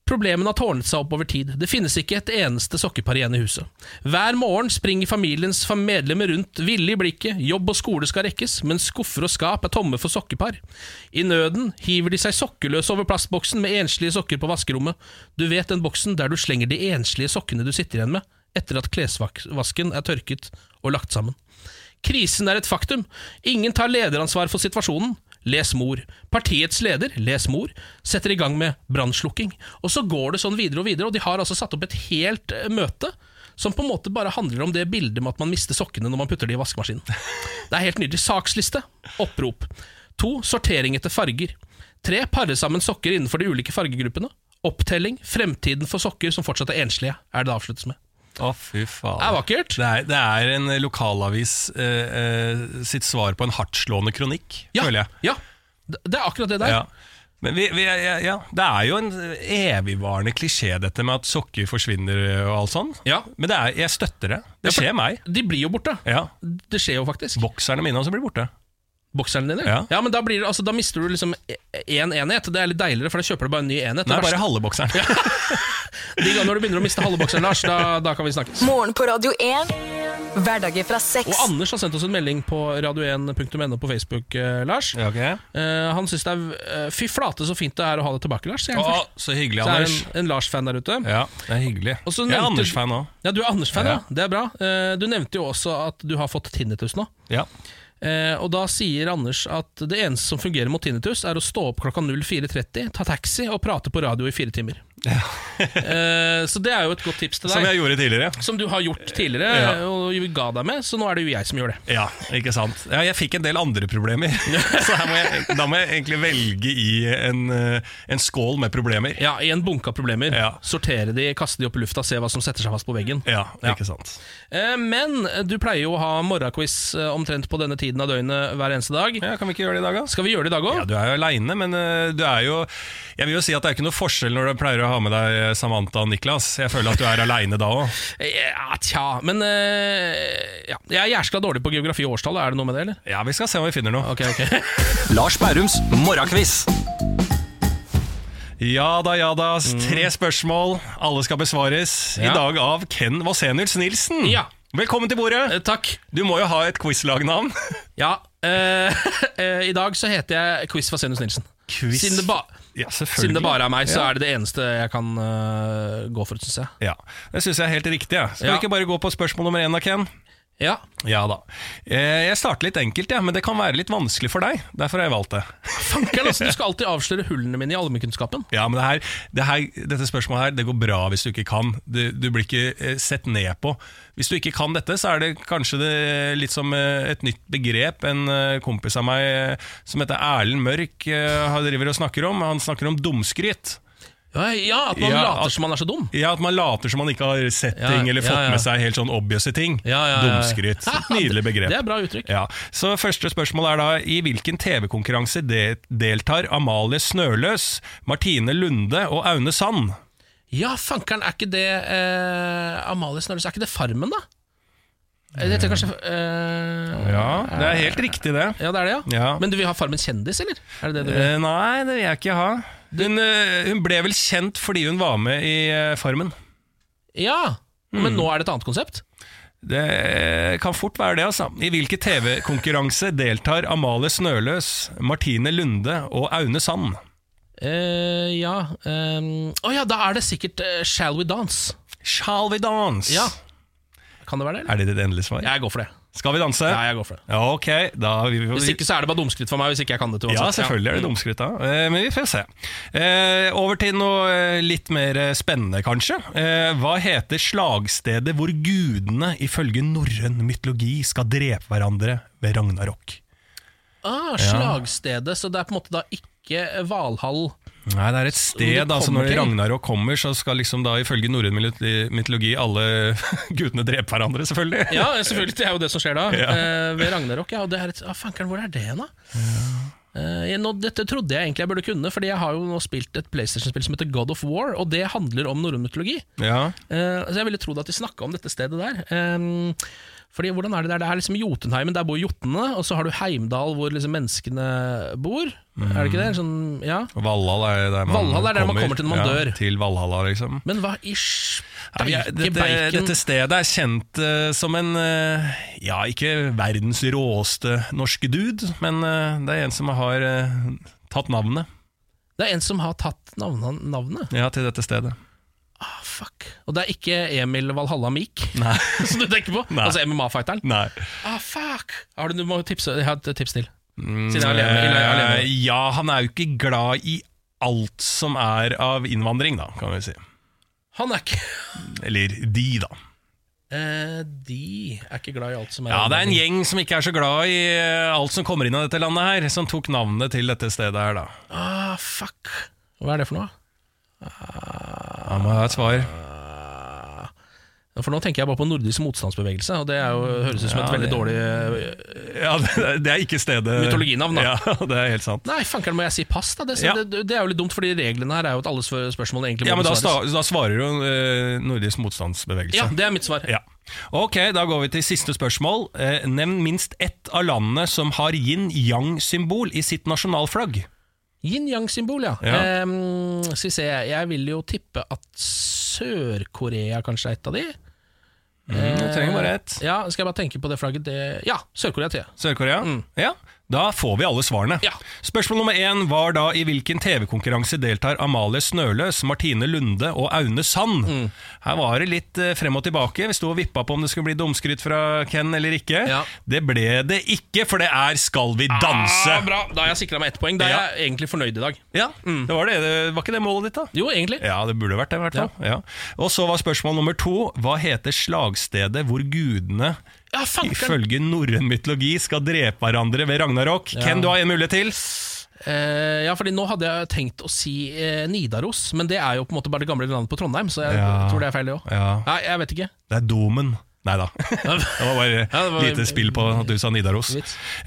Problemene har tårnet seg opp over tid. Det finnes ikke et eneste sokkepar igjen i huset. Hver morgen springer familiens medlemmer rundt, ville i blikket, jobb og skole skal rekkes, men skuffer og skap er tomme for sokkepar. I nøden hiver de seg sokkeløse over plastboksen med enslige sokker på vaskerommet. Du vet den boksen der du slenger de enslige sokkene du sitter igjen med, etter at klesvasken er tørket og lagt sammen. Krisen er et faktum. Ingen tar lederansvar for situasjonen. Les mor. Partiets leder, les mor, setter i gang med brannslukking. Og så går det sånn videre og videre, og de har altså satt opp et helt eh, møte som på en måte bare handler om det bildet med at man mister sokkene når man putter de i vaskemaskinen. Det er helt nydelig. Saksliste. Opprop. To. Sortering etter farger. Tre. Pare sammen sokker innenfor de ulike fargegruppene. Opptelling. Fremtiden for sokker som fortsatt er enslige, er det det avsluttes med. Å, fy faen. Det er vakkert. Det er, det er en lokalavis eh, eh, sitt svar på en hardtslående kronikk, Ja, føler jeg. ja. Det er akkurat det der. Ja. Men vi, vi, ja, det er jo en evigvarende klisjé dette med at sokker forsvinner og alt sånn. Ja. Men det er, jeg støtter det. Det skjer meg. De blir jo borte. Ja. Det skjer jo faktisk. Bokserne mine også blir borte. Bokserne dine? Ja. ja men da, blir det, altså, da mister du liksom én enhet. Det er litt deiligere, for da kjøper du bare en ny enhet. Nei, Det bare halve bokseren. De gangene når du begynner å miste halve bokseren, Lars, da, da kan vi snakkes. Morgen på Radio 1. Hverdager fra 6 Og Anders har sendt oss en melding på radio1.no på Facebook, eh, Lars. Ja, okay. Eh, han syns det er eh, Fy flate, så fint det er å ha deg tilbake, Lars. Å, så hyggelig, Så er det Anders. en, en Lars-fan der ute. Ja, det er hyggelig. Og Jeg er Anders-fan òg. Ja, du er Anders-fan, ja. Ja. Det er bra. Eh, du nevnte jo også at du har fått tinnitus nå. Ja. Eh, og da sier Anders at det eneste som fungerer mot tinnitus, er å stå opp klokka 04.30, ta taxi og prate på radio i fire timer. eh, så det er jo et godt tips til deg. Som jeg gjorde tidligere. Som du har gjort tidligere, Ja. og ga deg med, så nå er det jo jeg som gjør det. Ja, ikke sant. Ja, jeg fikk en del andre problemer, så her må jeg, da må jeg egentlig velge i en, eh, en skål med problemer. Ja, I en bunke av problemer. Sortere de, kaste de opp i lufta, se hva som setter seg fast på veggen. Ja, ikke sant. Eh, men du pleier jo å ha morgenquiz omtrent på denne tiden av døgnet hver eneste dag. Ja, Kan vi ikke gjøre det i dag, da? Skal vi gjøre det i dag òg? Ja, Du er jo aleine, men du er jo Jeg vil jo si at det er ikke noe forskjell når du pleier å ha med deg eh, Samantha og Niklas. Jeg føler at du er aleine da òg. Ja, tja, men eh, ja. Jeg er jæskla dårlig på geografi og årstall. Er det noe med det, eller? Ja, vi skal se om vi finner noe. Ok, ok Lars Bærums morgenkviss. Ja da, ja da. Tre spørsmål. Alle skal besvares. I Mm. Dag av Ken Vasenius Nilsen. Ja. Velkommen til bordet. Eh, takk. Du må jo ha et quizlagnavn. Ja, eh, eh, I dag så heter jeg Quiz Vasenius Nilsen. Quiz- Siden det, ba Ja, siden det bare er meg, så er det det eneste jeg kan uh, gå for, syns jeg. Ja, Det syns jeg er helt riktig. Ja. Skal vi ikke bare gå på spørsmål nummer én da, Ken? Ja, Ja da. Eh, Jeg starter litt enkelt, ja, men det kan være litt vanskelig for deg. Derfor har jeg valgt det. Fankeren, altså, du skal alltid avsløre hullene mine i allmennkunnskapen. Ja, men det her, det her, Dette spørsmålet her, det går bra hvis du ikke kan. Du, du blir ikke eh, sett ned på. Hvis du ikke kan dette, så er det kanskje det litt som eh, et nytt begrep. En kompis av meg som heter Erlend Mørk, driver og snakker om. Han snakker om dumskryt. Ja, At man Ja, later at- som man er så dum. Ja, At man later som man ikke har sett Ja, ting eller fått ja. med seg helt sånn obvious ting. Dumskryt. Nydelig begrep. Det er bra uttrykk. Ja, så Første spørsmål er da I hvilken TV-konkurranse de deltar Amalie Snøløs, Martine Lunde og Aune Sand? Ja, fankeren, er ikke det eh, Amalie Snøløs, er ikke det Farmen, da? Det heter kanskje øh, Ja, Det er helt riktig, det. Ja, det er det, ja. Ja. Men du vil ha Farmen kjendis, eller? Er det det du vil? Eh, nei, det vil jeg ikke ha. Hun, eh, hun ble vel kjent fordi hun var med i eh, Farmen. Ja, Mm. men nå er det et annet konsept? Det kan fort være det, altså. I hvilken TV-konkurranse deltar Amalie Snøløs, Martine Lunde og Aune Sand? Uh, ja Å um, oh, ja, da er det sikkert uh, Shall We Dance. Shall we dance? Ja. Kan det være det? eller? Er det ditt endelige svar? Jeg går for det. Skal vi danse? Ja, jeg går for det. Ja, ok, da vi, vi, Hvis ikke så er det bare dumskritt for meg. Hvis ikke jeg kan det til Ja, selvfølgelig er det dumskritt da. Eh, Men vi får se. Eh, over til noe eh, litt mer spennende, kanskje. Eh, hva heter slagstedet hvor gudene ifølge norrøn mytologi skal drepe hverandre ved Ragnarok? Ah, slagstedet, så det er på en måte da ikke Valhall. Nei, det er et sted, altså Når til. Ragnarok kommer, så skal liksom da ifølge norrøn mytologi- alle gudene drepe hverandre, selvfølgelig. Ja, selvfølgelig, det er jo det som skjer da. Ja. Eh, ved Ragnarok. Ja, og det er et, ah, fankeren, hvor er det da? Eh, nå, dette trodde jeg egentlig jeg burde kunne, Fordi jeg har jo nå spilt et PlayStation-spill som heter God of War, og det handler om norrøn mytologi. Ja. Eh, så jeg ville trodd at de snakka om dette stedet der. Um, fordi hvordan er Det der? Det er liksom Jotunheimen, der bor jotnene, og så har du Heimdal, hvor liksom menneskene bor. Er det ikke det? Sånn, ja. Valhall er der man, Valhall er der man kommer til når man ja, dør. Til Valhalla, liksom. Men hva ish? Ja, dette, dette stedet er kjent uh, som en uh, Ja, ikke verdens råeste norske dude, men uh, det er en som har tatt navnet Det er en som har tatt navnet, navnet. ja, til dette stedet. Fuck. Og det er ikke Emil Valhalla Meek som du tenker på? Nei. Altså MMA-fighteren? Nei. Ah, fuck! Har du, du må tipse, jeg har et tips til. Siden jeg er alene. Eh, alene. ja, han er jo ikke glad i alt som er av innvandring, da, kan vi si. Han er ikke Eller de, da. eh, De er ikke glad i alt som er Ja, det er en gjeng som ikke er så glad i eh, alt som kommer inn av dette landet her, som tok navnet til dette stedet her, da. Ah, fuck. Hva er det for noe? Han må ha et svar. For nå tenker jeg bare på nordisk motstandsbevegelse, og det er jo, høres ut som et Ja, veldig det- dårlig Ja, det, det er ikke stedet Mytologinavn, da. Ja, det er helt sant. Nei, fanker'n, må jeg si pass, da? Det, Ja. det, er jo litt dumt, fordi reglene her er jo at alle spør- spørsmål egentlig Ja, må men da, da svarer jo eh, nordisk motstandsbevegelse. Ja, det er mitt svar. Ja. Ok, da går vi til siste spørsmål. Eh, nevn minst ett av landene som har yin-yang-symbol i sitt nasjonalflagg. Yin-yang-symbol, ja. Ja. Ehm, skal vi se, jeg vil jo tippe at Sør-Korea kanskje er et av de. Mm, trenger bare ett. Ja, Skal jeg bare tenke på det flagget? Det, ja, Sør-Korea. Sør-Korea? Ja, da får vi alle svarene. Ja. Spørsmål nummer én var da i hvilken TV-konkurranse deltar Amalie Snøløs, Martine Lunde og Aune Sand? Her var det litt eh, frem og tilbake. Vi sto og vippa på om det skulle bli dumskrytt fra Ken eller ikke. Ja. Det ble det ikke, for det er Skal vi danse! Ah, bra, Da har jeg sikra meg ett poeng. Da er Ja. jeg egentlig fornøyd i dag. Ja, det var det. Var ikke det målet ditt, da? Jo, egentlig. Ja, det burde vært det, i hvert fall. Ja. Og så var spørsmål nummer to Hva heter slagstedet hvor gudene Ja, ifølge norrøn mytologi skal drepe hverandre ved Ragnarok? Ken, du har en mulighet til. Eh, ja, fordi nå hadde jeg tenkt å si eh, Nidaros, men det er jo på en måte bare det gamle landet på Trondheim, så jeg Ja. tror det er feil, det òg. Ja. Nei, jeg vet ikke. Det er Domen. Nei da. Det var bare Ja, det lite spill på at du sa Nidaros.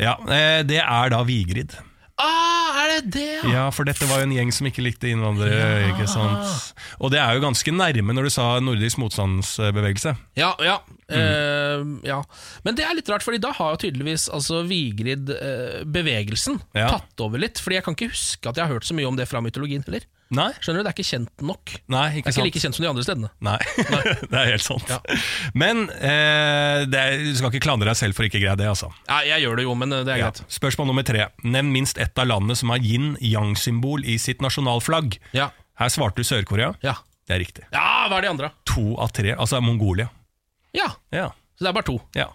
Ja, eh, Det er da Vigrid. Ah, er det det, ja? Ja, for dette var jo en gjeng som ikke likte innvandrere. ikke sant? Og det er jo ganske nærme når du sa nordisk motstandsbevegelse. Ja, ja. Mm. Eh, ja. Men det er litt rart, Fordi da har jo tydeligvis altså, Vigrid-bevegelsen Ja. tatt over litt. Fordi jeg kan ikke huske at jeg har hørt så mye om det fra mytologien heller. Nei, Skjønner du, Det er ikke kjent nok. nei Det ikke er ikke sant. like kjent som de andre stedene. Nei, det er helt sant. Men eh, det er, du skal ikke klandre deg selv for ikke å greie det, altså. Nei, jeg gjør det jo, men eh, det er Ja. greit. Spørsmål nummer tre. Nevn minst ett av landene som har yin-yang-symbol i sitt nasjonalflagg. Ja. Her svarte du Sør-Korea. Ja. Det er riktig. ja, hva er de andre? To av tre, altså Mongolia. Ja, Ja. så det er bare to. Ja,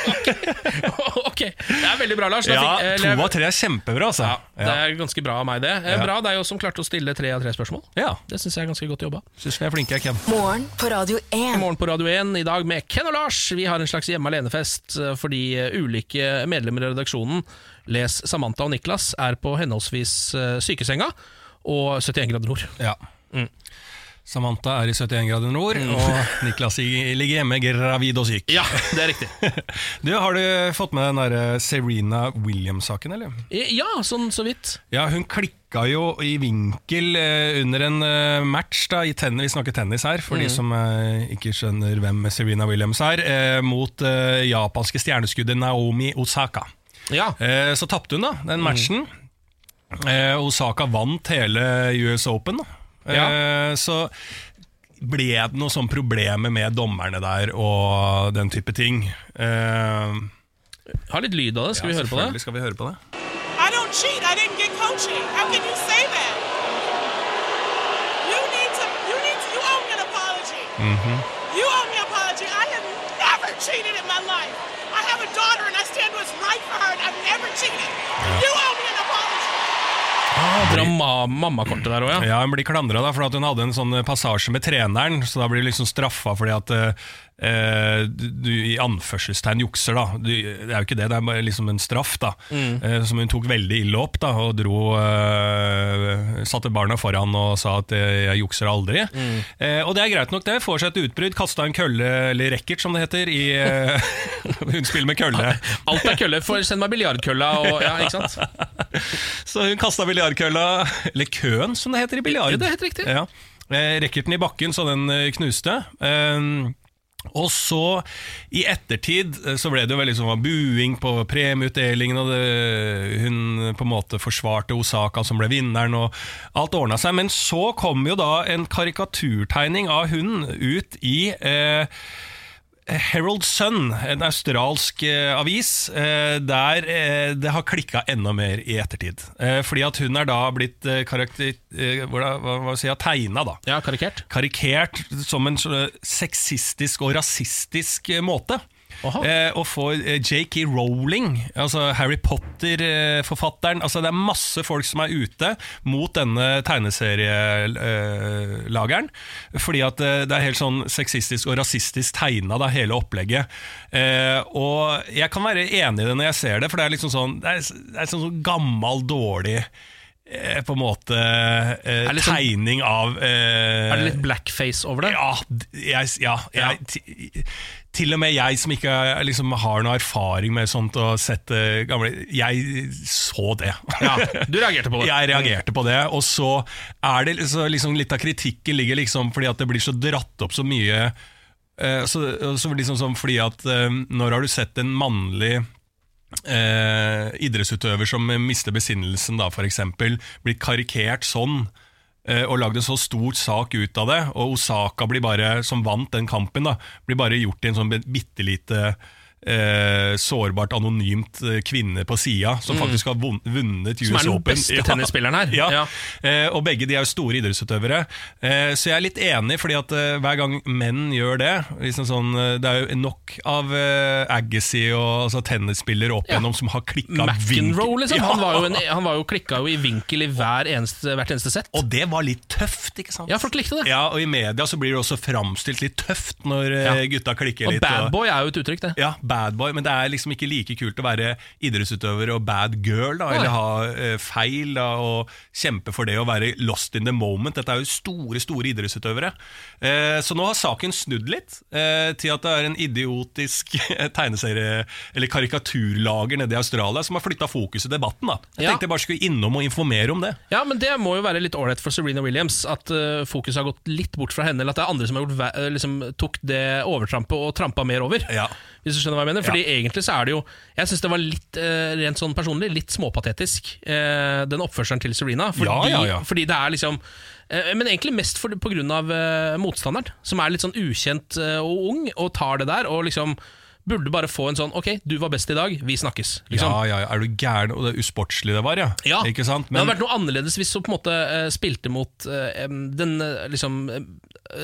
ok, det er veldig bra, Lars. Da ja fikk- to eller- av tre er kjempebra, altså. Ja, det er ganske bra av meg, det. Eh, Ja. Bra deg også som klarte å stille tre av tre spørsmål. ja. Det syns jeg er ganske godt jobba. Syns vi er flinke, jeg, Ken. Morgen på Radio 1. Morgen på Radio 1 i dag med Ken og Lars. Vi har en slags hjemme alene-fest eh, fordi eh, ulike medlemmer i redaksjonen, les Samantha og Niklas, er på henholdsvis eh, sykesenga og 71 grader nord. Ja. Mm. Samantha er i 71 grader nord, og Niklas ligger hjemme gravid og syk. Ja, det er riktig. Du, Har du fått med den der Serena Williams-saken, eller? Eh, Ja, sånn så vidt. Ja, hun klikka jo i vinkel eh, under en eh, match da, i tennis, vi snakker tennis her, for de som eh, ikke skjønner hvem Serena Williams er, eh, mot eh, japanske stjerneskuddet Naomi Osaka. Ja, Eh, så tapte hun da, den matchen. Mm. Osaka vant hele US Open. Da. Eh, Så ble det noen sånne problemer med dommerne der og den type ting. Eh, Har litt lyd av det. Skal vi høre på det? selvfølgelig Skal vi høre på det? I don't cheat. I didn't get coaching. How can you say that? You need to. You need to. You owe me an apology. You owe me an apology. I have never cheated in my life. I have a daughter, and I stand what's right for her. And I've never cheated. You owe. Dra ma mammakortet der òg, ja. Ja, Hun blir klandra for at hun hadde en sånn passasje med treneren, så da blir hun liksom straffa fordi at eh, du, i anførselstegn jukser. da du, Det er jo ikke det, det er liksom en straff da eh, som hun tok veldig ille opp da og dro eh, Satte barna foran og sa at eh, 'jeg jukser aldri'. Eh, og det er greit nok, det. Får seg et utbrudd. Kasta en kølle, eller racket som det heter, i Hun spiller med kølle. Alt er kølle. For send meg biljardkølla og Ja, ikke sant? Så hun kasta biljardkølla, eller køen som det heter i biljard. Ja, det er helt riktig. Ja. Racketen i bakken så den knuste. Eh, og så, i ettertid, eh, så ble det jo veldig sånn buing på premieutdelingen, og det, hun på en måte forsvarte Osaka som ble vinneren, og alt ordna seg. Men så kom jo da en karikaturtegning av hun ut i eh, Herald Sun, en australsk eh, avis, eh, der eh, det har klikka enda mer i ettertid. Fordi at hun er da blitt karakter... Hva, hva? Tegna, da. Ja, karikert. Karikert som en sånn sexistisk og rasistisk måte. Eh, og får eh, J.K. Rowling, altså Harry Potter-forfatteren altså Det er masse folk som er ute mot denne tegneserielageren. fordi at eh, det er helt sånn sexistisk og rasistisk tegna, da, hele opplegget. Eh, og jeg kan være enig i det når jeg ser det, for det er liksom sånn Det er, det er sånn, sånn gammel, dårlig eh, på en måte eh, sånn- tegning av eh, Er det litt blackface over det? ja, jeg, ja, jeg, til og med jeg som ikke liksom, har noe erfaring med sånt og sett det gamle Jeg så det. Ja, du reagerte på det. Jeg reagerte på det. Og så er det så liksom, litt av kritikken ligger liksom fordi at det blir så dratt opp så mye eh, så, så liksom sånn fordi at eh, Når har du sett en mannlig eh, idrettsutøver som mister besinnelsen, da, eksempel, blir karikert sånn, og lagd en så stor sak ut av det, og Osaka blir bare, som vant den kampen, da, blir bare gjort til en sånn bitte lite eh, sårbart, anonymt eh, kvinne på sida, som faktisk har vunnet US Open. Som er den beste tennisspilleren her. Ja. Ja. Eh, og begge de er jo store idrettsutøvere. Eh, så jeg er litt enig, fordi at eh, hver gang menn gjør det liksom sånn, eh, Det er jo nok av Agassi og altså, tennisspillere opp Ja. igjennom som har klikka McEnroe, liksom. Ja. Han, var jo en, han var jo klikka jo i vinkel i hver eneste, hvert eneste sett. Og det var litt tøft, ikke sant? Ja, folk likte det. Ja, og i media så blir det også framstilt litt tøft når Ja. gutta klikker Og litt. bad boy er jo et uttrykk, det. Ja, bad boy, men det er liksom ikke like kult å være idrettsutøver og bad girl, da, eller ha eh, feil da, og kjempe for det å være lost in the moment. Dette er jo store, store idrettsutøvere. Eh, så nå har saken snudd litt eh, til at det er en idiotisk tegneserie- eller karikaturlager nede i Australia som har flytta fokus i debatten. da. Jeg Ja. tenkte jeg bare skulle innom og informere om det. Ja, men Det må jo være litt ålreit for Serena Williams at fokuset har gått litt bort fra henne, eller at det er andre som har gjort, liksom, tok det overtrampet og trampa mer over. Ja. Hvis du skjønner hva jeg mener? Fordi egentlig så er det jo Jeg syns det var litt, eh, rent sånn personlig, litt småpatetisk, eh, den oppførselen til Serena. Fordi, Ja, ja, ja. fordi det er liksom eh, Men egentlig mest for, på grunn av motstanderen, som er litt sånn ukjent og ung, og tar det der, og liksom burde bare få en sånn Ok, du var best i dag, vi snakkes. Liksom. Ja, ja, ja, er du gæren? Og det usportslig det var, ja. Ja. Ikke sant? det hadde vært noe annerledes hvis hun på en måte spilte mot den liksom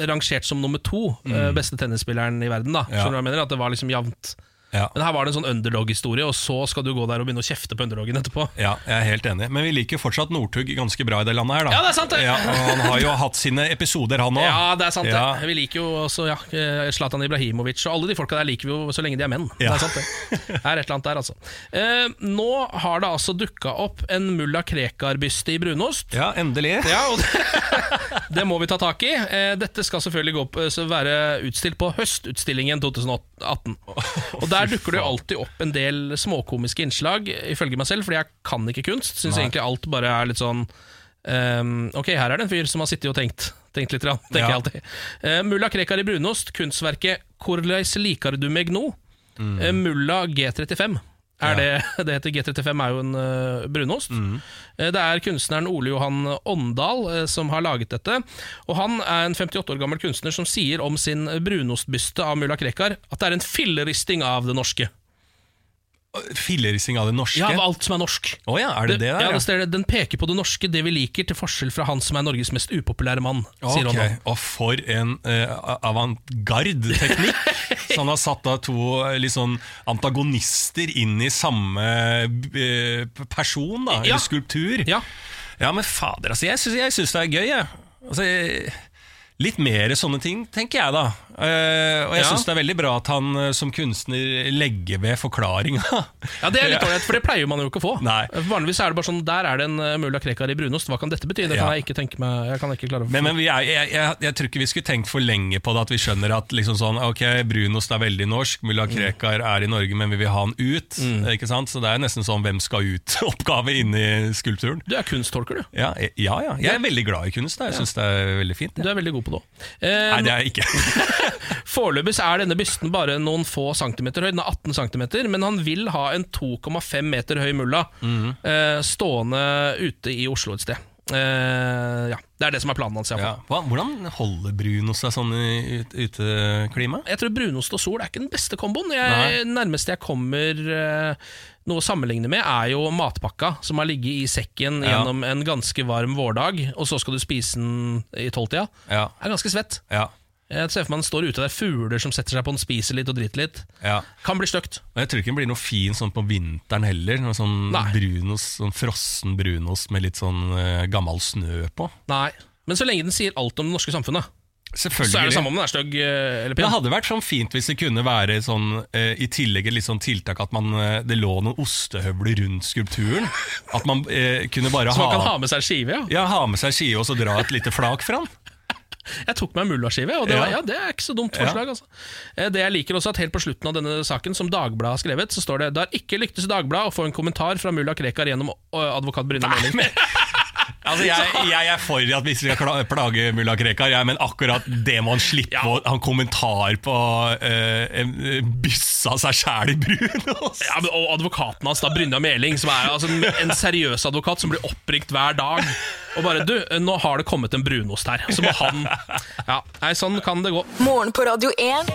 rangert som nummer to mm. beste tennisspilleren i verden. da. Skjønner du hva jeg mener? At det var liksom jevnt. Ja. Men her var det en sånn underdog-historie, og så skal du gå der og begynne å kjefte på underdogen etterpå. Ja, jeg er helt enig. Men vi liker fortsatt Northug ganske bra i det landet her, da. Ja, det er sant det. Ja, og han har jo hatt sine episoder, han òg. Ja, det er sant Ja. det. Vi liker jo også ja, eh, Zlatan Ibrahimovic, og alle de folka der liker vi jo så lenge de er menn. Det er sant det. Det er et eller annet der, altså. Eh, nå har det altså dukka opp en mulla Krekar-byste i brunost. Ja, endelig. Ja, og det, det må vi ta tak i. Eh, Dette skal selvfølgelig gå på, være utstilt på Høstutstillingen 2018. Og Der dukker det jo alltid opp en del småkomiske innslag, ifølge meg selv, fordi jeg kan ikke kunst. Syns egentlig alt bare er litt sånn um, Ok, her er det en fyr som har sittet og tenkt, tenkt litt, rann, tenker Ja. jeg alltid. Uh, mulla Krekar i brunost, kunstverket 'Korleis likar du meg no?' Mm. Uh, mulla G35. Er det, det heter G35 er jo en uh, brunost. Mm. Det er kunstneren Ole Johan Åndal uh, som har laget dette. Og Han er en 58 år gammel kunstner som sier om sin brunostbyste av mulla Krekar at det er en filleristing av det norske. Fillerissing av det norske. Ja, av alt som er norsk. Oh, ja, er det det der? ja, det det. Den peker på det norske, det vi liker, til forskjell fra han som er Norges mest upopulære mann, sier Ok, nå. Og for en uh, avantgarde-teknikk! Så han har satt da to eh, litt sånn antagonister inn i samme uh, person, da, Ja. eller skulptur. Ja. Ja, men fader, altså, jeg syns, det er gøy, jeg. Altså, litt mer sånne ting, tenker jeg da. Eh, og jeg Ja. syns det er veldig bra at han uh, som kunstner legger ved forklaringa. Ja, Det er litt ålreit, for det pleier man jo ikke å få. Nei. Vanligvis er det bare sånn Der er det en uh, mulla Krekar i brunost. Hva kan dette bety? Det kan Ja. jeg ikke tenke meg Jeg kan ikke klare å Men, men vi er, jeg, jeg, jeg tror ikke vi skulle tenkt for lenge på det, at vi skjønner at liksom sånn, ok, brunost er veldig norsk, mulla Mm. Krekar er i Norge, men vi vil ha han ut. Ikke sant? Så det er nesten sånn hvem skal ut-oppgave inni skulpturen. Du er kunsttolker, du. Ja, jeg- ja, ja. Jeg er veldig glad i kunst. da. Jeg syns det er veldig fint. Du er veldig god på det òg. Eh, Nei, det er jeg ikke. Foreløpig er denne bysten bare noen få centimeter høy. Den er 18 centimeter, men han vil ha en 2,5 meter høy mulla Mhm. eh, stående ute i Oslo et sted. Uh, ja, Det er det som er planen hans. Ja. Hva, hvordan holder brunost seg sånn i ut- uteklima? Jeg tror brunost og sol er ikke den beste komboen. Jeg, nærmeste jeg kommer uh, noe å sammenligne med, er jo matpakka som har ligget i sekken Ja. gjennom en ganske varm vårdag, og så skal du spise den i tolvtida. Ja. Er ganske svett. Ja. Jeg ser for meg den står ute der, fugler som setter seg på den, spiser litt og driter litt. ja. Kan bli stygt. Jeg tror ikke den blir noe fin sånn på vinteren heller. Noe sånn Nei. brunost, sånn frossen brunost med litt sånn eh, gammel snø på. Nei. Men så lenge den sier alt om det norske samfunnet, Selvfølgelig. så er det samme om den er stygg eh, eller Det pen. hadde vært sånn fint hvis det kunne være sånn eh, i tillegg et litt sånn tiltak at man, eh, det lå noen ostehøvler rundt skulpturen. At man eh, kunne bare Så man kan ha med seg skive, ja. ja, ha med seg skive og så dra et lite flak fra den. Jeg tok meg en mullaskive, og det, var, Ja. det er ikke så dumt forslag. Altså. Eh, Det jeg liker også at Helt på slutten av denne saken, som Dagbladet har skrevet, så står det Det har ikke lyktes i Dagbladet å få en kommentar fra mulla Krekar gjennom advokat Brynne Meling. Altså, jeg, jeg er for at vi skal plage mulla Krekar, jeg, men akkurat det må han slippe Ja. å ha en kommentar på uh, av seg sjæl i brunost. Ja, men, og advokaten hans, da, Brynja Meling, som er altså, en seriøs advokat som blir oppringt hver dag. Og bare 'Du, nå har det kommet en brunost her.' Så må han Ja, nei, sånn kan det gå. Morgen på Radio 1.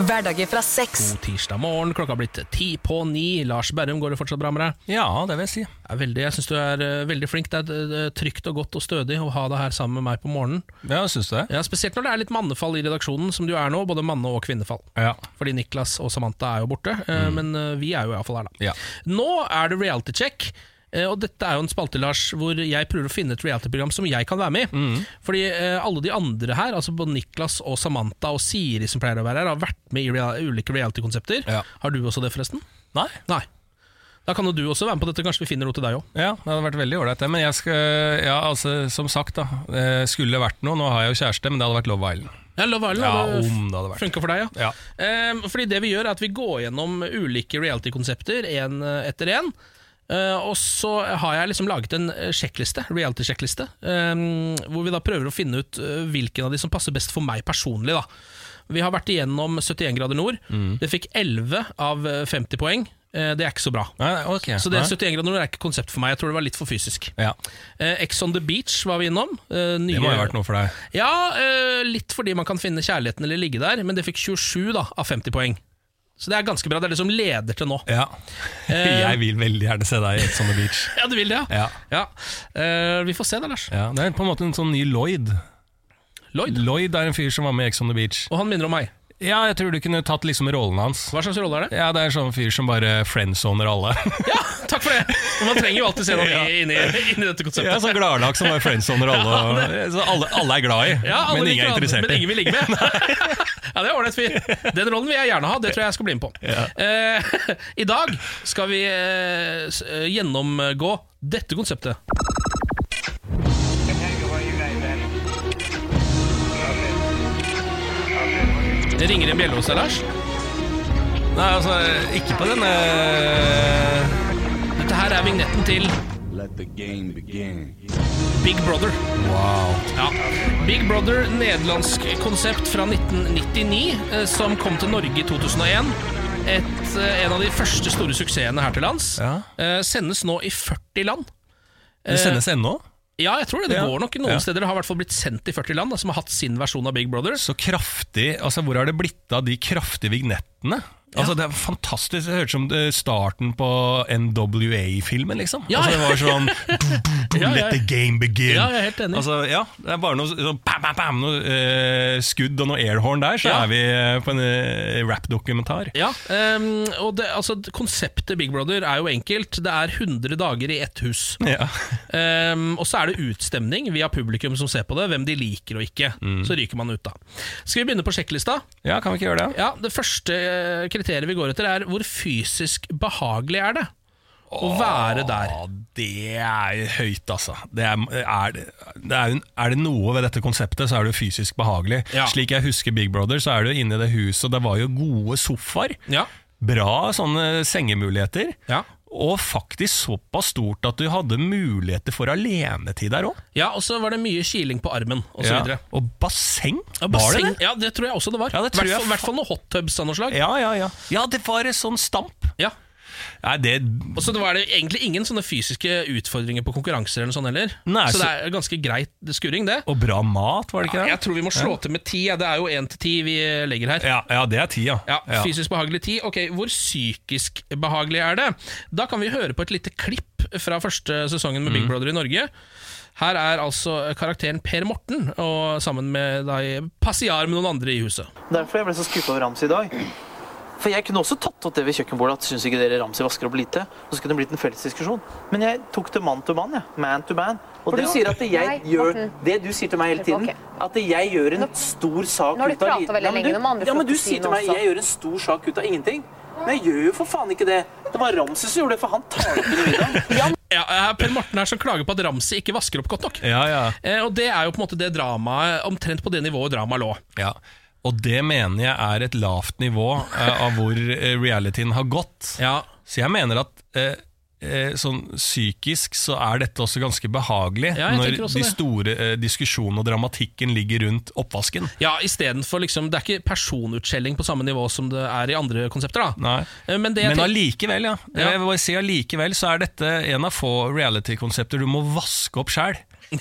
Hverdager fra seks. God tirsdag morgen, klokka har blitt ti på ni. Lars Berrum, går det fortsatt bra med deg? Ja, det vil jeg si. Jeg, er veldig, jeg syns du er uh, veldig flink. Det er uh, trygt og godt og stødig å ha deg her sammen med meg på morgenen. Ja, syns du det? Ja, Spesielt når det er litt mannefall i redaksjonen, som du er nå. Både manne- og kvinnefall. Ja. Fordi Niklas og Samantha er jo borte, eh, men eh, vi er jo iallfall her, da. Ja. Nå er det reality check. Eh, Og dette er jo en spalte Lars, hvor jeg prøver å finne et reality-program som jeg kan være med i. Fordi eh, alle de andre her, altså både Niklas og Samantha og Siri som pleier å være her, har vært med i ulike reality-konsepter. Ja. Har du også det, forresten? Nei. Nei. Da kan jo du også være med på dette. Kanskje vi finner noe til deg òg. Ja, det hadde vært veldig ålreit, det. Men jeg skal, ja, altså, som sagt, da. eh, Skulle det vært noe Nå har jeg jo kjæreste, men det hadde vært Love Island. Ja, Love Island Ja, hadde, om det hadde vært. funka for deg, ja. Ja. Eh, fordi det vi gjør, er at vi går gjennom ulike reality-konsepter én etter én. Eh, og så har jeg liksom laget en eh, sjekkliste, reality-sjekkliste, eh, hvor vi da prøver å finne ut eh, hvilken av de som passer best for meg personlig. da Vi har vært igjennom 71 grader nord. Mm. Det fikk 11 av eh, 50 poeng. Det er ikke så bra. Nei, okay. Så det Nei. 71 grader nord er ikke konsept for meg. Jeg tror det var litt for fysisk. Ja, Eh, Ex on the beach var vi innom. Eh, nye- Det må ha vært noe for deg. Ja, eh, litt fordi man kan finne kjærligheten eller ligge der, men det fikk 27 da, av 50 poeng. Så det er ganske bra. Det er det som leder til nå. Ja. Eh. Jeg vil veldig gjerne se deg i Ex on the Beach. Ja, du vil det, ja? Ja. Eh, vi får se det, Lars. Ja, det er på en måte en sånn ny Lloyd. Lloyd. Lloyd er en fyr som var med i Ex on the Beach. Og han minner om meg. Ja, jeg tror du kunne tatt liksom rollen hans. Hva slags rolle er det? Ja, Det er en sånn fyr som bare friendzoner alle. Ja, takk for det! Man trenger jo alltid se noe Ja. inni, inni dette konseptet. Ja, sånn gladlaks som bare friendzoner alle. Og, så alle, alle er glad i, Ja, men ingen er interessert i. Men ingen vil ligge med. ja, det er ålreit fyr. Den rollen vil jeg gjerne ha. Det tror jeg jeg skal bli med på. Ja. Uh, I dag skal vi uh, gjennomgå dette konseptet. Det ringer en bjelle hos deg, Lars. Nei, altså, ikke på denne Dette her er vignetten til Big Brother. Wow. Ja. Big Brother, nederlandsk konsept fra 1999, eh, som kom til Norge i 2001. Et, eh, en av de første store suksessene her til lands. Ja. Eh, sendes nå i 40 land. Det sendes ennå? Ja, jeg tror det. Det Ja. går nok noen Ja. steder. Det har i hvert fall blitt sendt i 40 land, da, som har hatt sin versjon av Big Brother. Så kraftig Altså, hvor har det blitt av de kraftige vignettene? Altså, Det er fantastisk. Det hørtes som starten på NWA-filmen, liksom. Ja, altså, det var sånn Ja, ja. Let the game begin. Ja, jeg er helt enig. Altså, ja, Det er bare noe sånn bam, bam, bam, noe eh, skudd og noe airhorn der, så er vi eh, på en eh, rap-dokumentar. Ja, um, og det, altså, Konseptet Big Brother er jo enkelt. Det er 100 dager i ett hus. Ja. Ehm, og så er det utstemning via publikum som ser på det, hvem de liker og ikke. Mm. Så ryker man ut, da. Skal vi begynne på sjekklista? ja, kan vi ikke gjøre det? Ja, Det første eh, kriteriet vi går etter, er hvor fysisk behagelig er det å være der. Det er høyt, altså. Det er, er, det, det er, er det noe ved dette konseptet, så er det jo fysisk behagelig. Ja. Slik jeg husker Big Brother, så er du inne i det huset, og det var jo gode sofaer. Ja, Bra sånne sengemuligheter. ja. Og faktisk såpass stort at du hadde muligheter for alenetid der òg. ja og så var det mye kiling på armen, og så videre. Og basseng, Ja, var basseng, det det? ja, det tror jeg også det var. Ja, det tror hvert jeg fall- hvert fall noen hot tubs av noe slag. Ja, ja, ja. Ja, det var en sånn stamp. Ja. Nei, det Og så var det egentlig ingen sånne fysiske utfordringer på konkurranser eller noe sånt heller. Nei, så så- det er ganske greit skurring, det. Og bra mat, var det ikke det? Jeg tror vi må slå til med ti. Ja, det er jo én til ti vi legger her. Ja, ja, det er ti, ja. Ja, Fysisk behagelig ti. Ok, Hvor psykisk behagelig er det? Da kan vi høre på et lite klipp fra første sesongen med Big Brother i Norge. Her er altså karakteren Per Morten, og sammen med deg passiar med noen andre i huset. Derfor jeg ble så skuffa over Ramsi i dag. For jeg kunne også tatt opp det ved kjøkkenbordet at syns ikke dere Ramsey vasker opp lite. Og så kunne det blitt en felles diskusjon. Men jeg tok det mann til mann, jeg. Man to man. Og For du sier at jeg Nei, gjør Morten. Det du sier til meg hele tiden, at jeg gjør en stor sak du ut av veldig Ja, men lenge, du- Ja, men sier til meg også. jeg gjør en stor sak ut av ingenting. Men jeg gjør jo for faen ikke det. Det var Ramsey som gjorde det, for han tar opp under middagen. Ja, eh, Per Morten her som klager på at Ramsi ikke vasker opp godt nok. Ja, ja. Eh, og det er jo på en måte det dramaet omtrent på det nivået dramaet lå. Ja, og det mener jeg er et lavt nivå eh, av hvor eh, realityen har gått. Ja, Så jeg mener at eh, eh, sånn psykisk så er dette også ganske behagelig Ja, når de store eh, diskusjonene og dramatikken ligger rundt oppvasken. ja istedenfor liksom Det er ikke personutskjelling på samme nivå som det er i andre konsepter. da Nei. Eh, Men det Men allikevel, ja. Ja. Jeg vil bare si allikevel så er dette en av få reality-konsepter du må vaske opp sjæl.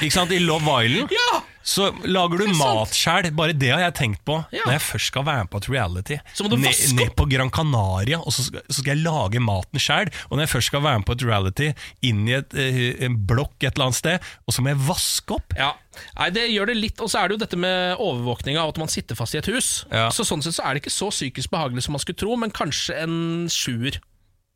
Ikke sant? I Love Island Ja! Så lager du mat sjæl. Bare det har jeg tenkt på Ja. når jeg først skal være med på et reality. Ned, ned på Gran Canaria, og så skal, så skal jeg lage maten sjæl. Og når jeg først skal være med på et reality, inn i et, eh, en blokk et eller annet sted, og så må jeg vaske opp. Ja, Nei, det gjør det litt Og så er det jo dette med overvåkning av at man sitter fast i et hus. Ja. Så Sånn sett så er det ikke så psykisk behagelig som man skulle tro, men kanskje en sjuer,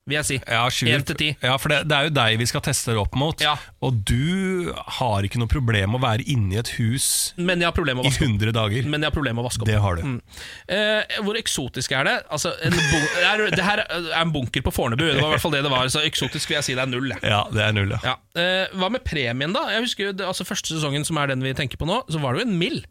vil jeg si. Ja, til ti. Ja, for det, det er jo deg vi skal teste det opp mot. Ja. Og du har ikke noe problem med å være inni et hus Men jeg har problem med i å vaske opp. 100 dager. Men jeg har problemer med å vaske opp. Det har du. Mm. Eh, hvor eksotisk er det? Altså, en det, er, det her er en bunker på Fornebu. Det var i hvert fall det det var. Så eksotisk vil jeg si det er null. jeg. Ja, det er null, ja. Ja. Eh, hva med premien, da? Jeg husker jo altså Første sesongen, som er den vi tenker på nå, så var det jo en mill.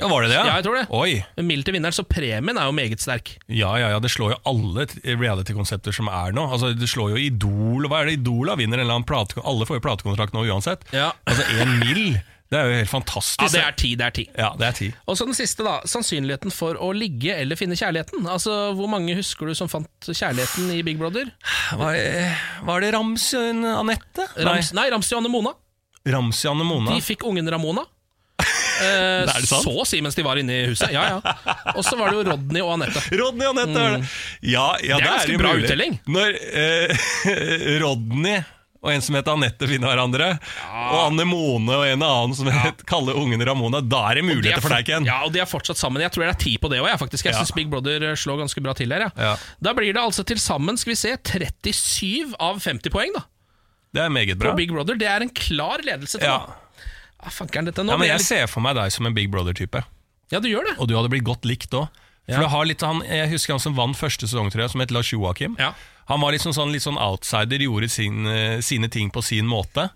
Ja, Var det det? Ja, jeg tror det. Oi. En mill til vinneren, så premien er jo meget sterk. Ja, ja, ja, det slår jo alle reality-konsepter som er nå. Altså, Det slår jo Idol. Hva er det Idol da? Vinner en eller annen plate... Alle får jo platekontrakt nå uansett. Ja. Altså, en mill Det er jo helt fantastisk. Ja, det er ti. Det er ti. Ja, det er ti. Og så den siste, da. Sannsynligheten for å ligge eller finne kjærligheten. Altså, Hvor mange husker du som fant kjærligheten i Big Brother? Var, var det en Anette? Rams, nei, Ramsi og Anne Mona. Ramsi og Anne Mona. De fikk ungen Ramona. Eh, Det det? Så si mens de var inne i huset. Ja, ja. Og så var det jo Rodney og Anette. Rodney og Anette mm. Ja, ja, Det er ganske bra mulig. uttelling. Når eh, Rodney og en som heter Anette finner hverandre, og Anne Mone og en annen som het kaller ungen Ramona, da er det muligheter de for deg, Ken. Ja, og de er fortsatt sammen. Jeg tror det er ti på det òg. Jeg, faktisk. jeg Ja. syns Big Brother eh, slår ganske bra til her. Ja. Ja. Da blir det altså til sammen skal vi se, 37 av 50 poeng da Det er meget på bra. Big Brother. Det er en klar ledelse. til Ja. nå. Ah, fankeren, dette nå Ja, men Jeg jeg ser for meg deg som en Big Brother-type. Ja, du gjør det. Og du hadde blitt godt likt òg. Ja. litt han, Jeg husker han som vant første sesong, tror jeg, som het Lars Joakim. Ja. Han var liksom sånn, litt sånn outsider, gjorde sin, eh, sine ting på sin måte,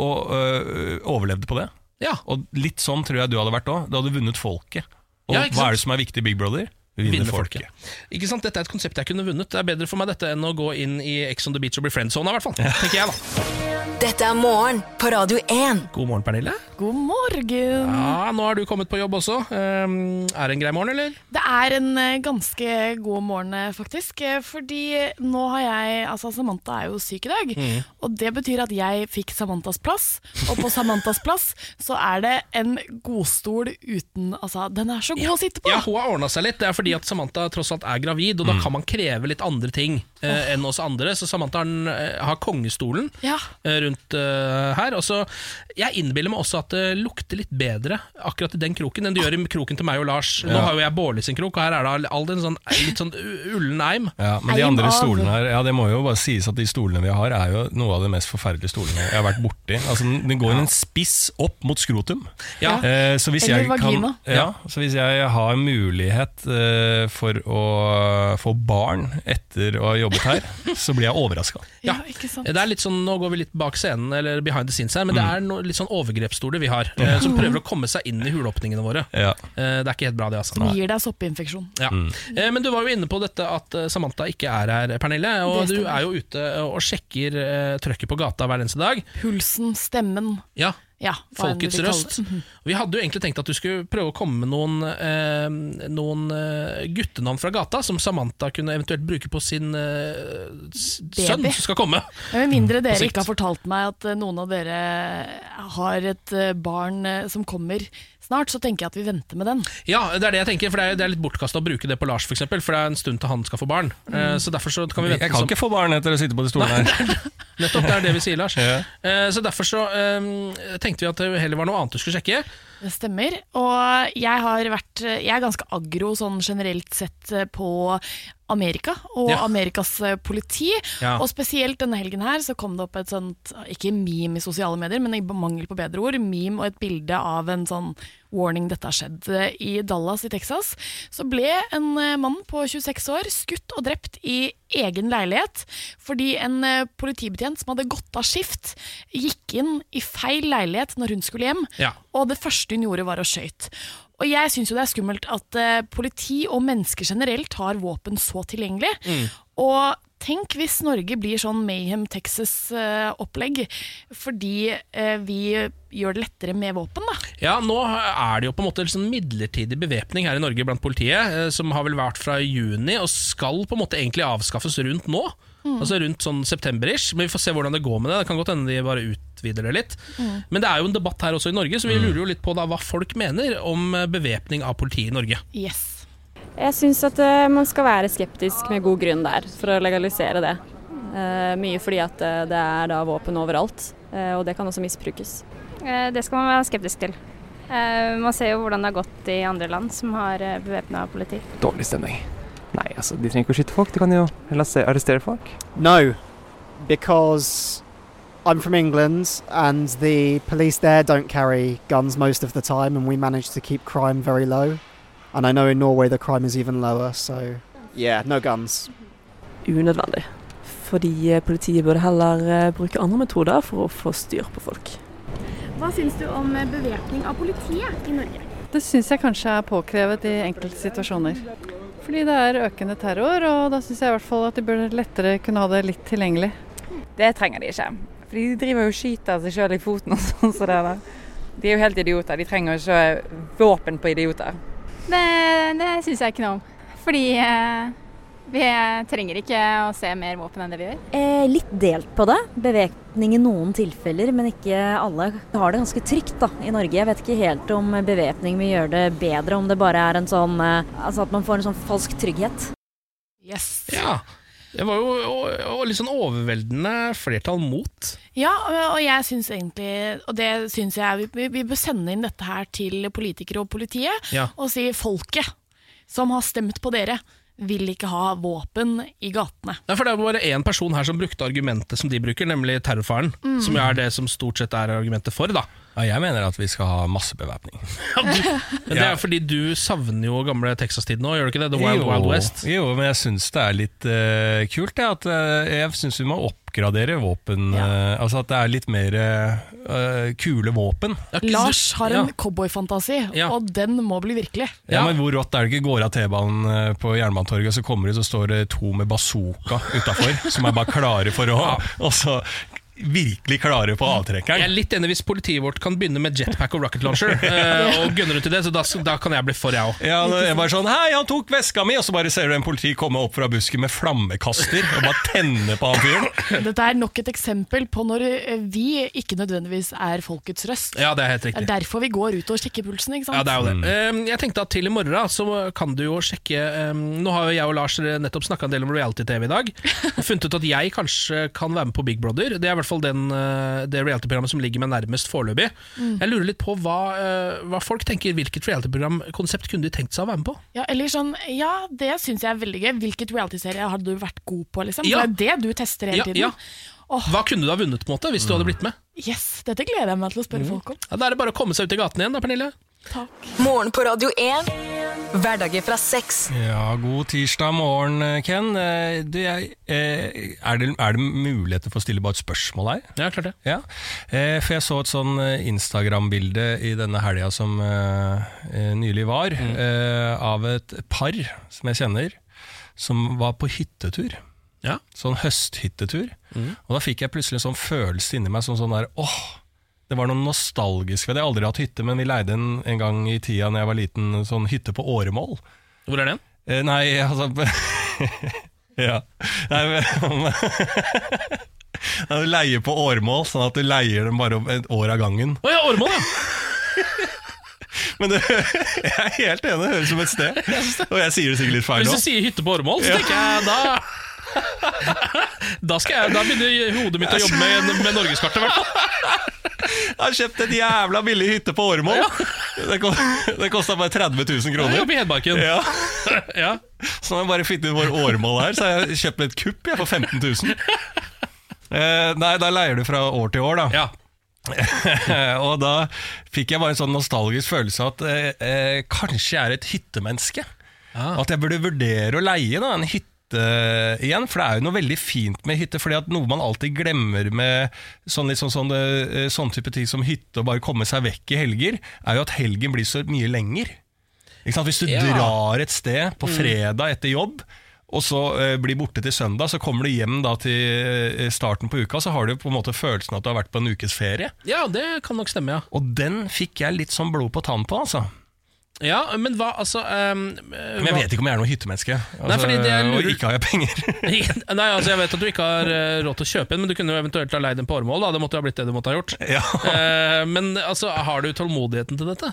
og øh, overlevde på det. Mm. Ja. Og litt sånn tror jeg du hadde vært òg. Du hadde vunnet folket. Og hva er det som er viktig i Big Brother? Vinne folket. folket. Ikke sant? Dette er et konsept jeg kunne vunnet. Det er bedre for meg dette enn å gå inn i Ex on the Beach og bli friendzona, i hvert fall. Tenker jeg, da. Dette er morgen på Radio 1. God morgen, Pernille. God morgen! Ja, Nå har du kommet på jobb også. Um, er det en grei morgen, eller? Det er en eh, ganske god morgen, eh, faktisk. eh, Fordi nå har jeg Altså, Samantha er jo syk i dag. Mm. Og det betyr at jeg fikk Samanthas plass. Og på Samanthas plass så er det en godstol uten Altså, den er så god å sitte på! Ja, Hun har ordna seg litt. Det er fordi at Samantha tross alt er gravid, og da kan man kreve litt andre ting eh, enn oss andre. Så Samantha har, eh, har kongestolen Ja. eh, rundt eh, her. Og så Jeg innbiller meg også at det lukter litt bedre akkurat i den kroken enn det gjør i kroken til meg og Lars. Nå har jo jeg Bårli sin krok, og her er det all den sånn, litt sånn ullen eim. Ja, men de andre stolene her Ja, det må jo bare sies at de stolene vi har, er jo noe av de mest forferdelige stolene jeg har vært borti. Altså, den går en spiss opp mot skrotum. Ja. Eh, så hvis Eller jeg kan, vagina. ja, så hvis jeg har mulighet eh, for å få barn etter å ha jobbet her, så blir jeg overraska. Ja? Det er litt sånn, Nå går vi litt bak scenen, eller behind the scenes her, men det er no, litt sånn overgrepsstoler vi har, eh, som prøver å komme seg inn i huleåpningene våre. Ja. Eh, det er ikke helt bra, det. altså. Som gir deg soppinfeksjon. Ja. Eh, Men du var jo inne på dette at eh, Samantha ikke er her, Pernille. Og du er jo ute og sjekker eh, trøkket på gata hver eneste dag. Pulsen, stemmen. Ja, Ja, Folkets røst. Vi hadde jo egentlig tenkt at du skulle prøve å komme med noen, eh, noen eh, guttenavn fra gata, som Samantha kunne eventuelt bruke på sin eh, sønn som skal komme. Men Med mindre dere ikke har fortalt meg at eh, noen av dere har et eh, barn som kommer snart, så tenker jeg at vi venter med den. Ja, det er det jeg tenker, for det er, det er litt bortkasta å bruke det på Lars, for, eksempel, for det er en stund til han skal få barn. Eh, så derfor så kan vi vente Jeg kan som- ikke få barn etter å sitte på de stolene her. Nettopp, det er det vi sier, Lars. Ja. Eh, så derfor så um, tenkte vi at det heller var noe annet du skulle sjekke. Det stemmer. Og jeg har vært Jeg er ganske aggro sånn generelt sett på Amerika og Ja. Amerikas politi. Ja. Og spesielt denne helgen her så kom det opp et sånt, ikke meme i sosiale medier, men i mangel på bedre ord, meme og et bilde av en sånn warning dette har skjedd. Eh, I Dallas i Texas så ble en eh, mann på 26 år skutt og drept i egen leilighet fordi en eh, politibetjent som hadde gått av skift, gikk inn i feil leilighet når hun skulle hjem. Ja. Og det første hun gjorde var å skøyte. Og jeg syns jo det er skummelt at politi og mennesker generelt har våpen så tilgjengelig. Og tenk hvis Norge blir sånn Mayhem Texas-opplegg fordi eh, vi gjør det lettere med våpen, da. Ja, Nå er det jo på en måte sånn midlertidig bevæpning her i Norge blant politiet, eh, som har vel vært fra juni, og skal på en måte egentlig avskaffes rundt nå. Altså rundt sånn september-ish. Men vi får se hvordan det går med det. Det kan godt hende de bare utvider det litt. Men det er jo en debatt her også i Norge, så vi lurer jo litt på da hva folk mener om eh, bevæpning av politiet i Norge. Yes. Jeg syns at eh, man skal være skeptisk med god grunn der, for å legalisere det. Eh, mye fordi at eh, det er da våpen overalt, eh, og det kan også misbrukes. Det skal man være skeptisk til. Eh, Man ser jo hvordan det har gått i andre land som har bevæpna politi. Dårlig stemning. Nei, altså, de trenger ikke å skyte folk, de kan jo arrestere folk. No, because I'm from England and the police there don't carry guns most of the time, and we manage to keep crime very low. And I know in Norway the crime is even lower, so yeah, no guns. unødvendig. Fordi eh, politiet burde heller eh, bruke andre metoder for å få styr på folk. Hva syns du om bevæpning av politiet i Norge? Det syns jeg kanskje er påkrevet i enkelte situasjoner. Fordi det er økende terror, og da syns jeg i hvert fall at de burde lettere kunne ha det litt tilgjengelig. Det trenger de ikke. Fordi de driver jo og skyter seg sjøl i foten og sånn som det der. De er jo helt idioter. De trenger jo ikke våpen på idioter. Det, det syns jeg ikke noe om. Fordi eh, vi trenger ikke å se mer våpen enn det vi gjør. Eh, litt delt på det. Bevæpning i noen tilfeller, men ikke alle. Vi har det ganske trygt da, i Norge. Jeg vet ikke helt om bevæpning vil gjøre det bedre, om det bare er en sånn eh, Altså at man får en sånn falsk trygghet. Yes. Ja. Det var jo litt sånn overveldende flertall mot. Ja, og jeg syns egentlig, og det syns jeg vi, vi bør sende inn dette her til politikere og politiet, Ja. og si folket som har stemt på dere, vil ikke ha våpen i gatene. Nei, for Det er bare én person her som brukte argumentet som de bruker, nemlig terrorfaren. Mm. Som er det som stort sett er argumentet for. da Ja, jeg mener at vi skal ha massebevæpning. Men Det er fordi du savner jo gamle Texas-tiden nå, gjør du ikke det? The Wild jo, Wild West. Jo, men jeg syns det er litt uh, kult. Det, at, uh, jeg syns vi må oppgradere våpen. eh, altså At det er litt mer uh, kule våpen. Lars har en cowboyfantasi, og den må bli virkelig. Ja, men Hvor rått er det ikke går av T-banen eh, på Jernbanetorget, og så kommer det så står det to med bazooka utafor, som er bare klare for å Og så virkelig klare på avtrekkeren. Jeg er litt enig hvis politiet vårt kan begynne med jetpack og rocket launcher. eh, og gunner ut til det, så da, da kan jeg bli for, jeg òg. Ja, det er jeg bare sånn Hei, han tok veska mi! Og så bare ser du en politi komme opp fra busken med flammekaster og bare tenne på han fyren. Dette er nok et eksempel på når eh, vi ikke nødvendigvis er folkets røst. Ja, det er helt riktig. Det er derfor vi går ut og sjekker pulsen, ikke sant? Ja, det er jo det. Eh, Jeg tenkte at til i morgen da, så kan du jo sjekke eh, Nå har jo jeg og Lars nettopp snakka en del om reality-TV i dag. Og funnet ut at jeg kanskje kan være med på Big Brother. Det er i hvert fall den, eh, det reality-programmet som ligger meg nærmest foreløpig. Mm. Jeg lurer litt på hva, eh, hva folk tenker. Hvilket reality-program-konsept kunne de tenkt seg å være med på? Ja, eller sånn, ja, det syns jeg er veldig gøy. Hvilket reality-serie hadde du vært god på? liksom? Ja. For det er det du tester hele Ja, tiden. ja. Hva kunne du ha vunnet på en måte hvis du hadde blitt med? Yes, Dette gleder jeg meg til å spørre folk om. Ja, Da er det bare å komme seg ut i gaten igjen da, Pernille. Morgen på Radio 1. Hverdager fra seks. Ja, god tirsdag morgen, Ken. Eh, Du, jeg, eh, er, det, er det muligheter for å stille bare et spørsmål her? Ja, klart det. Ja. Eh, For jeg så et sånn Instagram-bilde i denne helga som nylig var, mm. av et par som jeg kjenner, som var på hyttetur. Ja. Sånn høsthyttetur. Og da fikk jeg plutselig en sånn følelse inni meg, sånn, sånn der åh, det var noe nostalgisk ved det. Jeg har aldri hatt hytte, men vi leide en, en gang i tida Når jeg var liten, sånn hytte på Åremål. Hvor er den? Eh, nei, altså Ja. Nei, men Ja, Du leier på åremål, sånn at du leier dem bare et år av gangen. Å ja, åremål, ja! Men det, jeg er helt enig, det høres ut som et sted. Og jeg sier det sikkert litt feil Hvis nå. du sier hytte på åremål, så tenker jeg da Da, jeg, da begynner hodet mitt å jobbe med, med norgeskartet, i hvert fall. Jeg har kjøpt en jævla billig hytte på. Det, ko- det kosta bare 30 000 kroner. Jeg jobber i Hedmarken. Ja. ja. Så når jeg bare fikk inn vår åremål her, så har jeg kjøpt et kupp jeg, for 15 000. Eh, nei, da leier du fra år til år, da. og da fikk jeg bare en sånn nostalgisk følelse av at eh, eh, kanskje jeg er et hyttemenneske. At jeg burde vurdere å leie da, en hytte igjen, for det er jo noe veldig fint med hytte. fordi at Noe man alltid glemmer med sånn, liksom, sånn, sånn, eh, sånn type ting som hytte og bare komme seg vekk i helger, er jo at helgen blir så mye lenger. Ikke sant? Hvis du Ja. drar et sted på Mm. fredag etter jobb, og så eh, blir borte til søndag, så kommer du hjem da til eh, starten på uka, så har du på en måte følelsen at du har vært på en ukes ferie. Ja, det kan nok stemme, ja. Og den fikk jeg litt sånn blod på tann på, altså. Ja, men hva, altså um, Men jeg vet ikke om jeg er noe hyttemenneske. Altså, Nei, lurer- Og ikke har jeg penger. Nei, altså Jeg vet at du ikke har eh, råd til å kjøpe en, men du kunne jo eventuelt ha leid en på åremål. Da. Det måtte jo ha blitt det du måtte ha gjort. Eh, men altså, har du tålmodigheten til dette?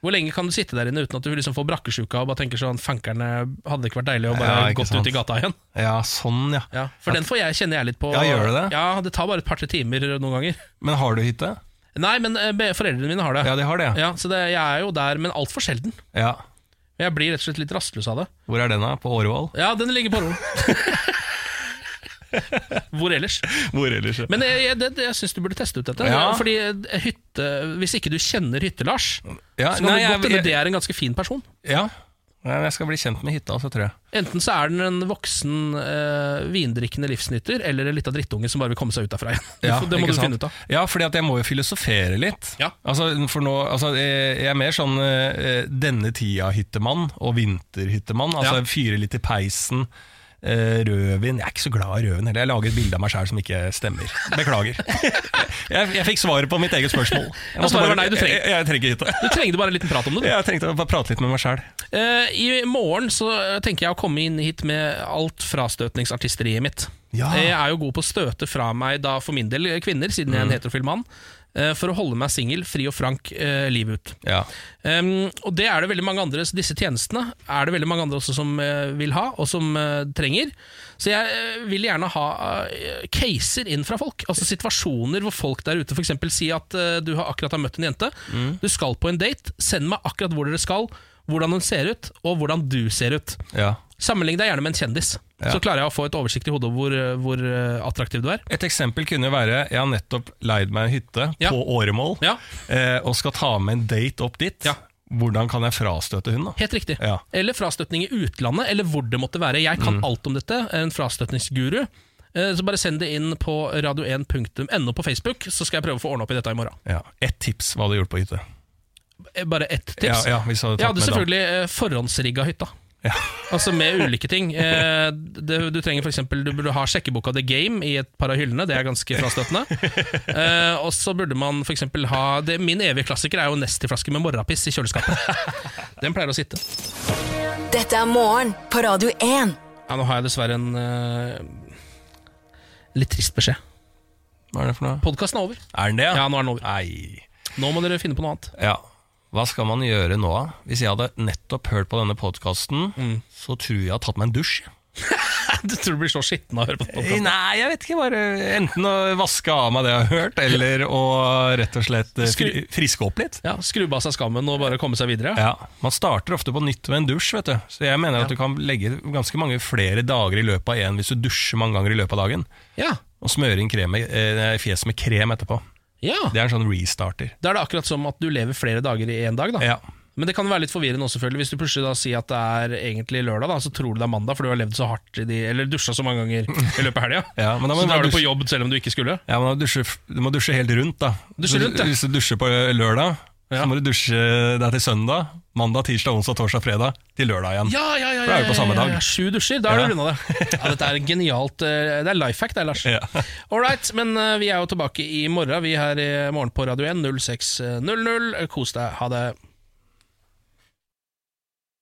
Hvor lenge kan du sitte der inne uten at du liksom får brakkesjuka og bare tenker sånn Fankerne, hadde det ikke vært deilig å bare Ja, gått sant. ut i gata igjen? Ja, sånn, ja. Ja, for den får jeg, kjenner jeg litt på. Ja, gjør du det? Ja, Det tar bare et par-tre timer noen ganger. Men har du hytte? Nei, men eh, foreldrene mine har det. Ja, de har det, ja. ja så det, jeg er jo der, men altfor sjelden. Ja. Jeg blir rett og slett litt rastløs av det. Hvor er den, da? På Årvoll? Ja, den ligger på Årvoll. Hvor ellers? Hvor ellers, ja. Men jeg, jeg, det, jeg syns du burde teste ut dette. Ja. Fordi eh, hytte Hvis ikke du kjenner Hytte-Lars, Ja, så kan nei, det godt jeg- hende det er en ganske fin person. Ja. Jeg skal bli kjent med hytta, så tror jeg. Enten så er den en voksen eh, vindrikkende livsnytter, eller en lita drittunge som bare vil komme seg ut derfra igjen. Ja, det må du sant? finne ut av. Ja, fordi jeg må jo filosofere litt. Ja. Altså, nå, altså, jeg er mer sånn eh, denne tida-hyttemann og vinterhyttemann. Altså Ja. Fyre litt i peisen, Eh, rødvin Jeg er ikke så glad i rødvin heller. Jeg lager et bilde av meg sjæl som ikke stemmer. Beklager. jeg, jeg fikk svaret på mitt eget spørsmål. Jeg, bare- nei, du trenger- jeg, jeg trenger ikke. Du trengte bare en liten prat om det. du. Jeg trengte bare prate litt med meg sjæl. Uh, I morgen så tenker jeg å komme inn hit med alt frastøtningsartisteriet mitt. Ja. Jeg er jo god på å støte fra meg, da for min del kvinner, siden jeg er en Mm. heterofil mann, eh, for å holde meg singel, fri og frank eh, livet ut. Ja. Um, og det er det veldig mange andre Disse tjenestene er det veldig mange andre også som eh, vil ha, og som eh, trenger. Så jeg eh, vil gjerne ha eh, caser inn fra folk. Altså Situasjoner hvor folk der ute f.eks. sier at eh, du har akkurat har møtt en jente. Mm. Du skal på en date. Send meg akkurat hvor dere skal, hvordan hun ser ut, og hvordan du ser ut. Ja. Sammenlign deg gjerne med en kjendis. Ja. Så klarer jeg å få et oversikt i hodet over hvor, eh, hvor eh, attraktiv du er. Et eksempel kunne jo være Jeg har nettopp leid meg en hytte Ja. på Åremål eh, og skal ta med en date opp dit. Hvordan kan jeg frastøte hun da? Helt riktig. Ja. Eller frastøtning i utlandet, eller hvor det måtte være. Jeg kan Mm. alt om dette, en frastøtningsguru. Eh, Så bare send det inn på radio1.no på Facebook, så skal jeg prøve å få ordna opp i dette i morgen. Ja. Ett tips hva du gjorde på hytte. Bare ett tips. Ja, ja, hvis du hadde tatt jeg hadde selvfølgelig eh, forhåndsrigga hytta. Altså med ulike ting. Eh, det, du trenger for eksempel, Du burde ha sjekkeboka The Game i et par av hyllene. Det er ganske frastøtende. Eh, og så burde man for eksempel ha det, Min evige klassiker er jo Nesti-flaske med morrapiss i kjøleskapet. Den pleier å sitte. Dette er morgen på Radio 1. Ja, nå har jeg dessverre en uh, litt trist beskjed. Hva er det for noe? Podkasten er over. Er den det? Ja, nå er den over. Nei. Nå må dere finne på noe annet. Ja. Hva skal man gjøre nå? Hvis jeg hadde nettopp hørt på denne podkasten, Mm. så tror jeg jeg har tatt meg en dusj. du tror du blir så skitten av å høre på podkasten? Nei, jeg vet ikke. Bare enten å vaske av meg det jeg har hørt, eller å rett og slett eh, fri, friske opp litt. Ja, Skrubbe av seg skammen og bare komme seg videre. Ja, Man starter ofte på nytt med en dusj, vet du. Så jeg mener at du kan legge ganske mange flere dager i løpet av én hvis du dusjer mange ganger i løpet av dagen. Ja. Og smøre inn krem, eh, fjeset med krem etterpå. Ja. Det er en sånn restarter. Da er det akkurat som at du lever flere dager i én dag. da Ja. Men det kan være litt forvirrende også, selvfølgelig. Hvis du plutselig da sier at det er egentlig lørdag, da så tror du det er mandag, for du har levd så hardt i de Eller dusja så mange ganger i løpet av helga. Ja, men da må så du på jobb selv om du ikke skulle. Ja, men du, dusje, du må dusje helt rundt, da. Dusje rundt, ja. Hvis du dusjer på lørdag, så må du dusje deg til søndag. Mandag, tirsdag, onsdag, torsdag, fredag. Til lørdag igjen. Ja, ja, ja, For da er du på samme ja, dag. ja, Sju dusjer, da Ja. du runda det. Ja, dette er genialt. eh, Det er life hack, det, Lars. All right, men eh, vi er jo tilbake i morgen. Vi er her i morgen på Radio 1 06.00. Kos deg. Ha det.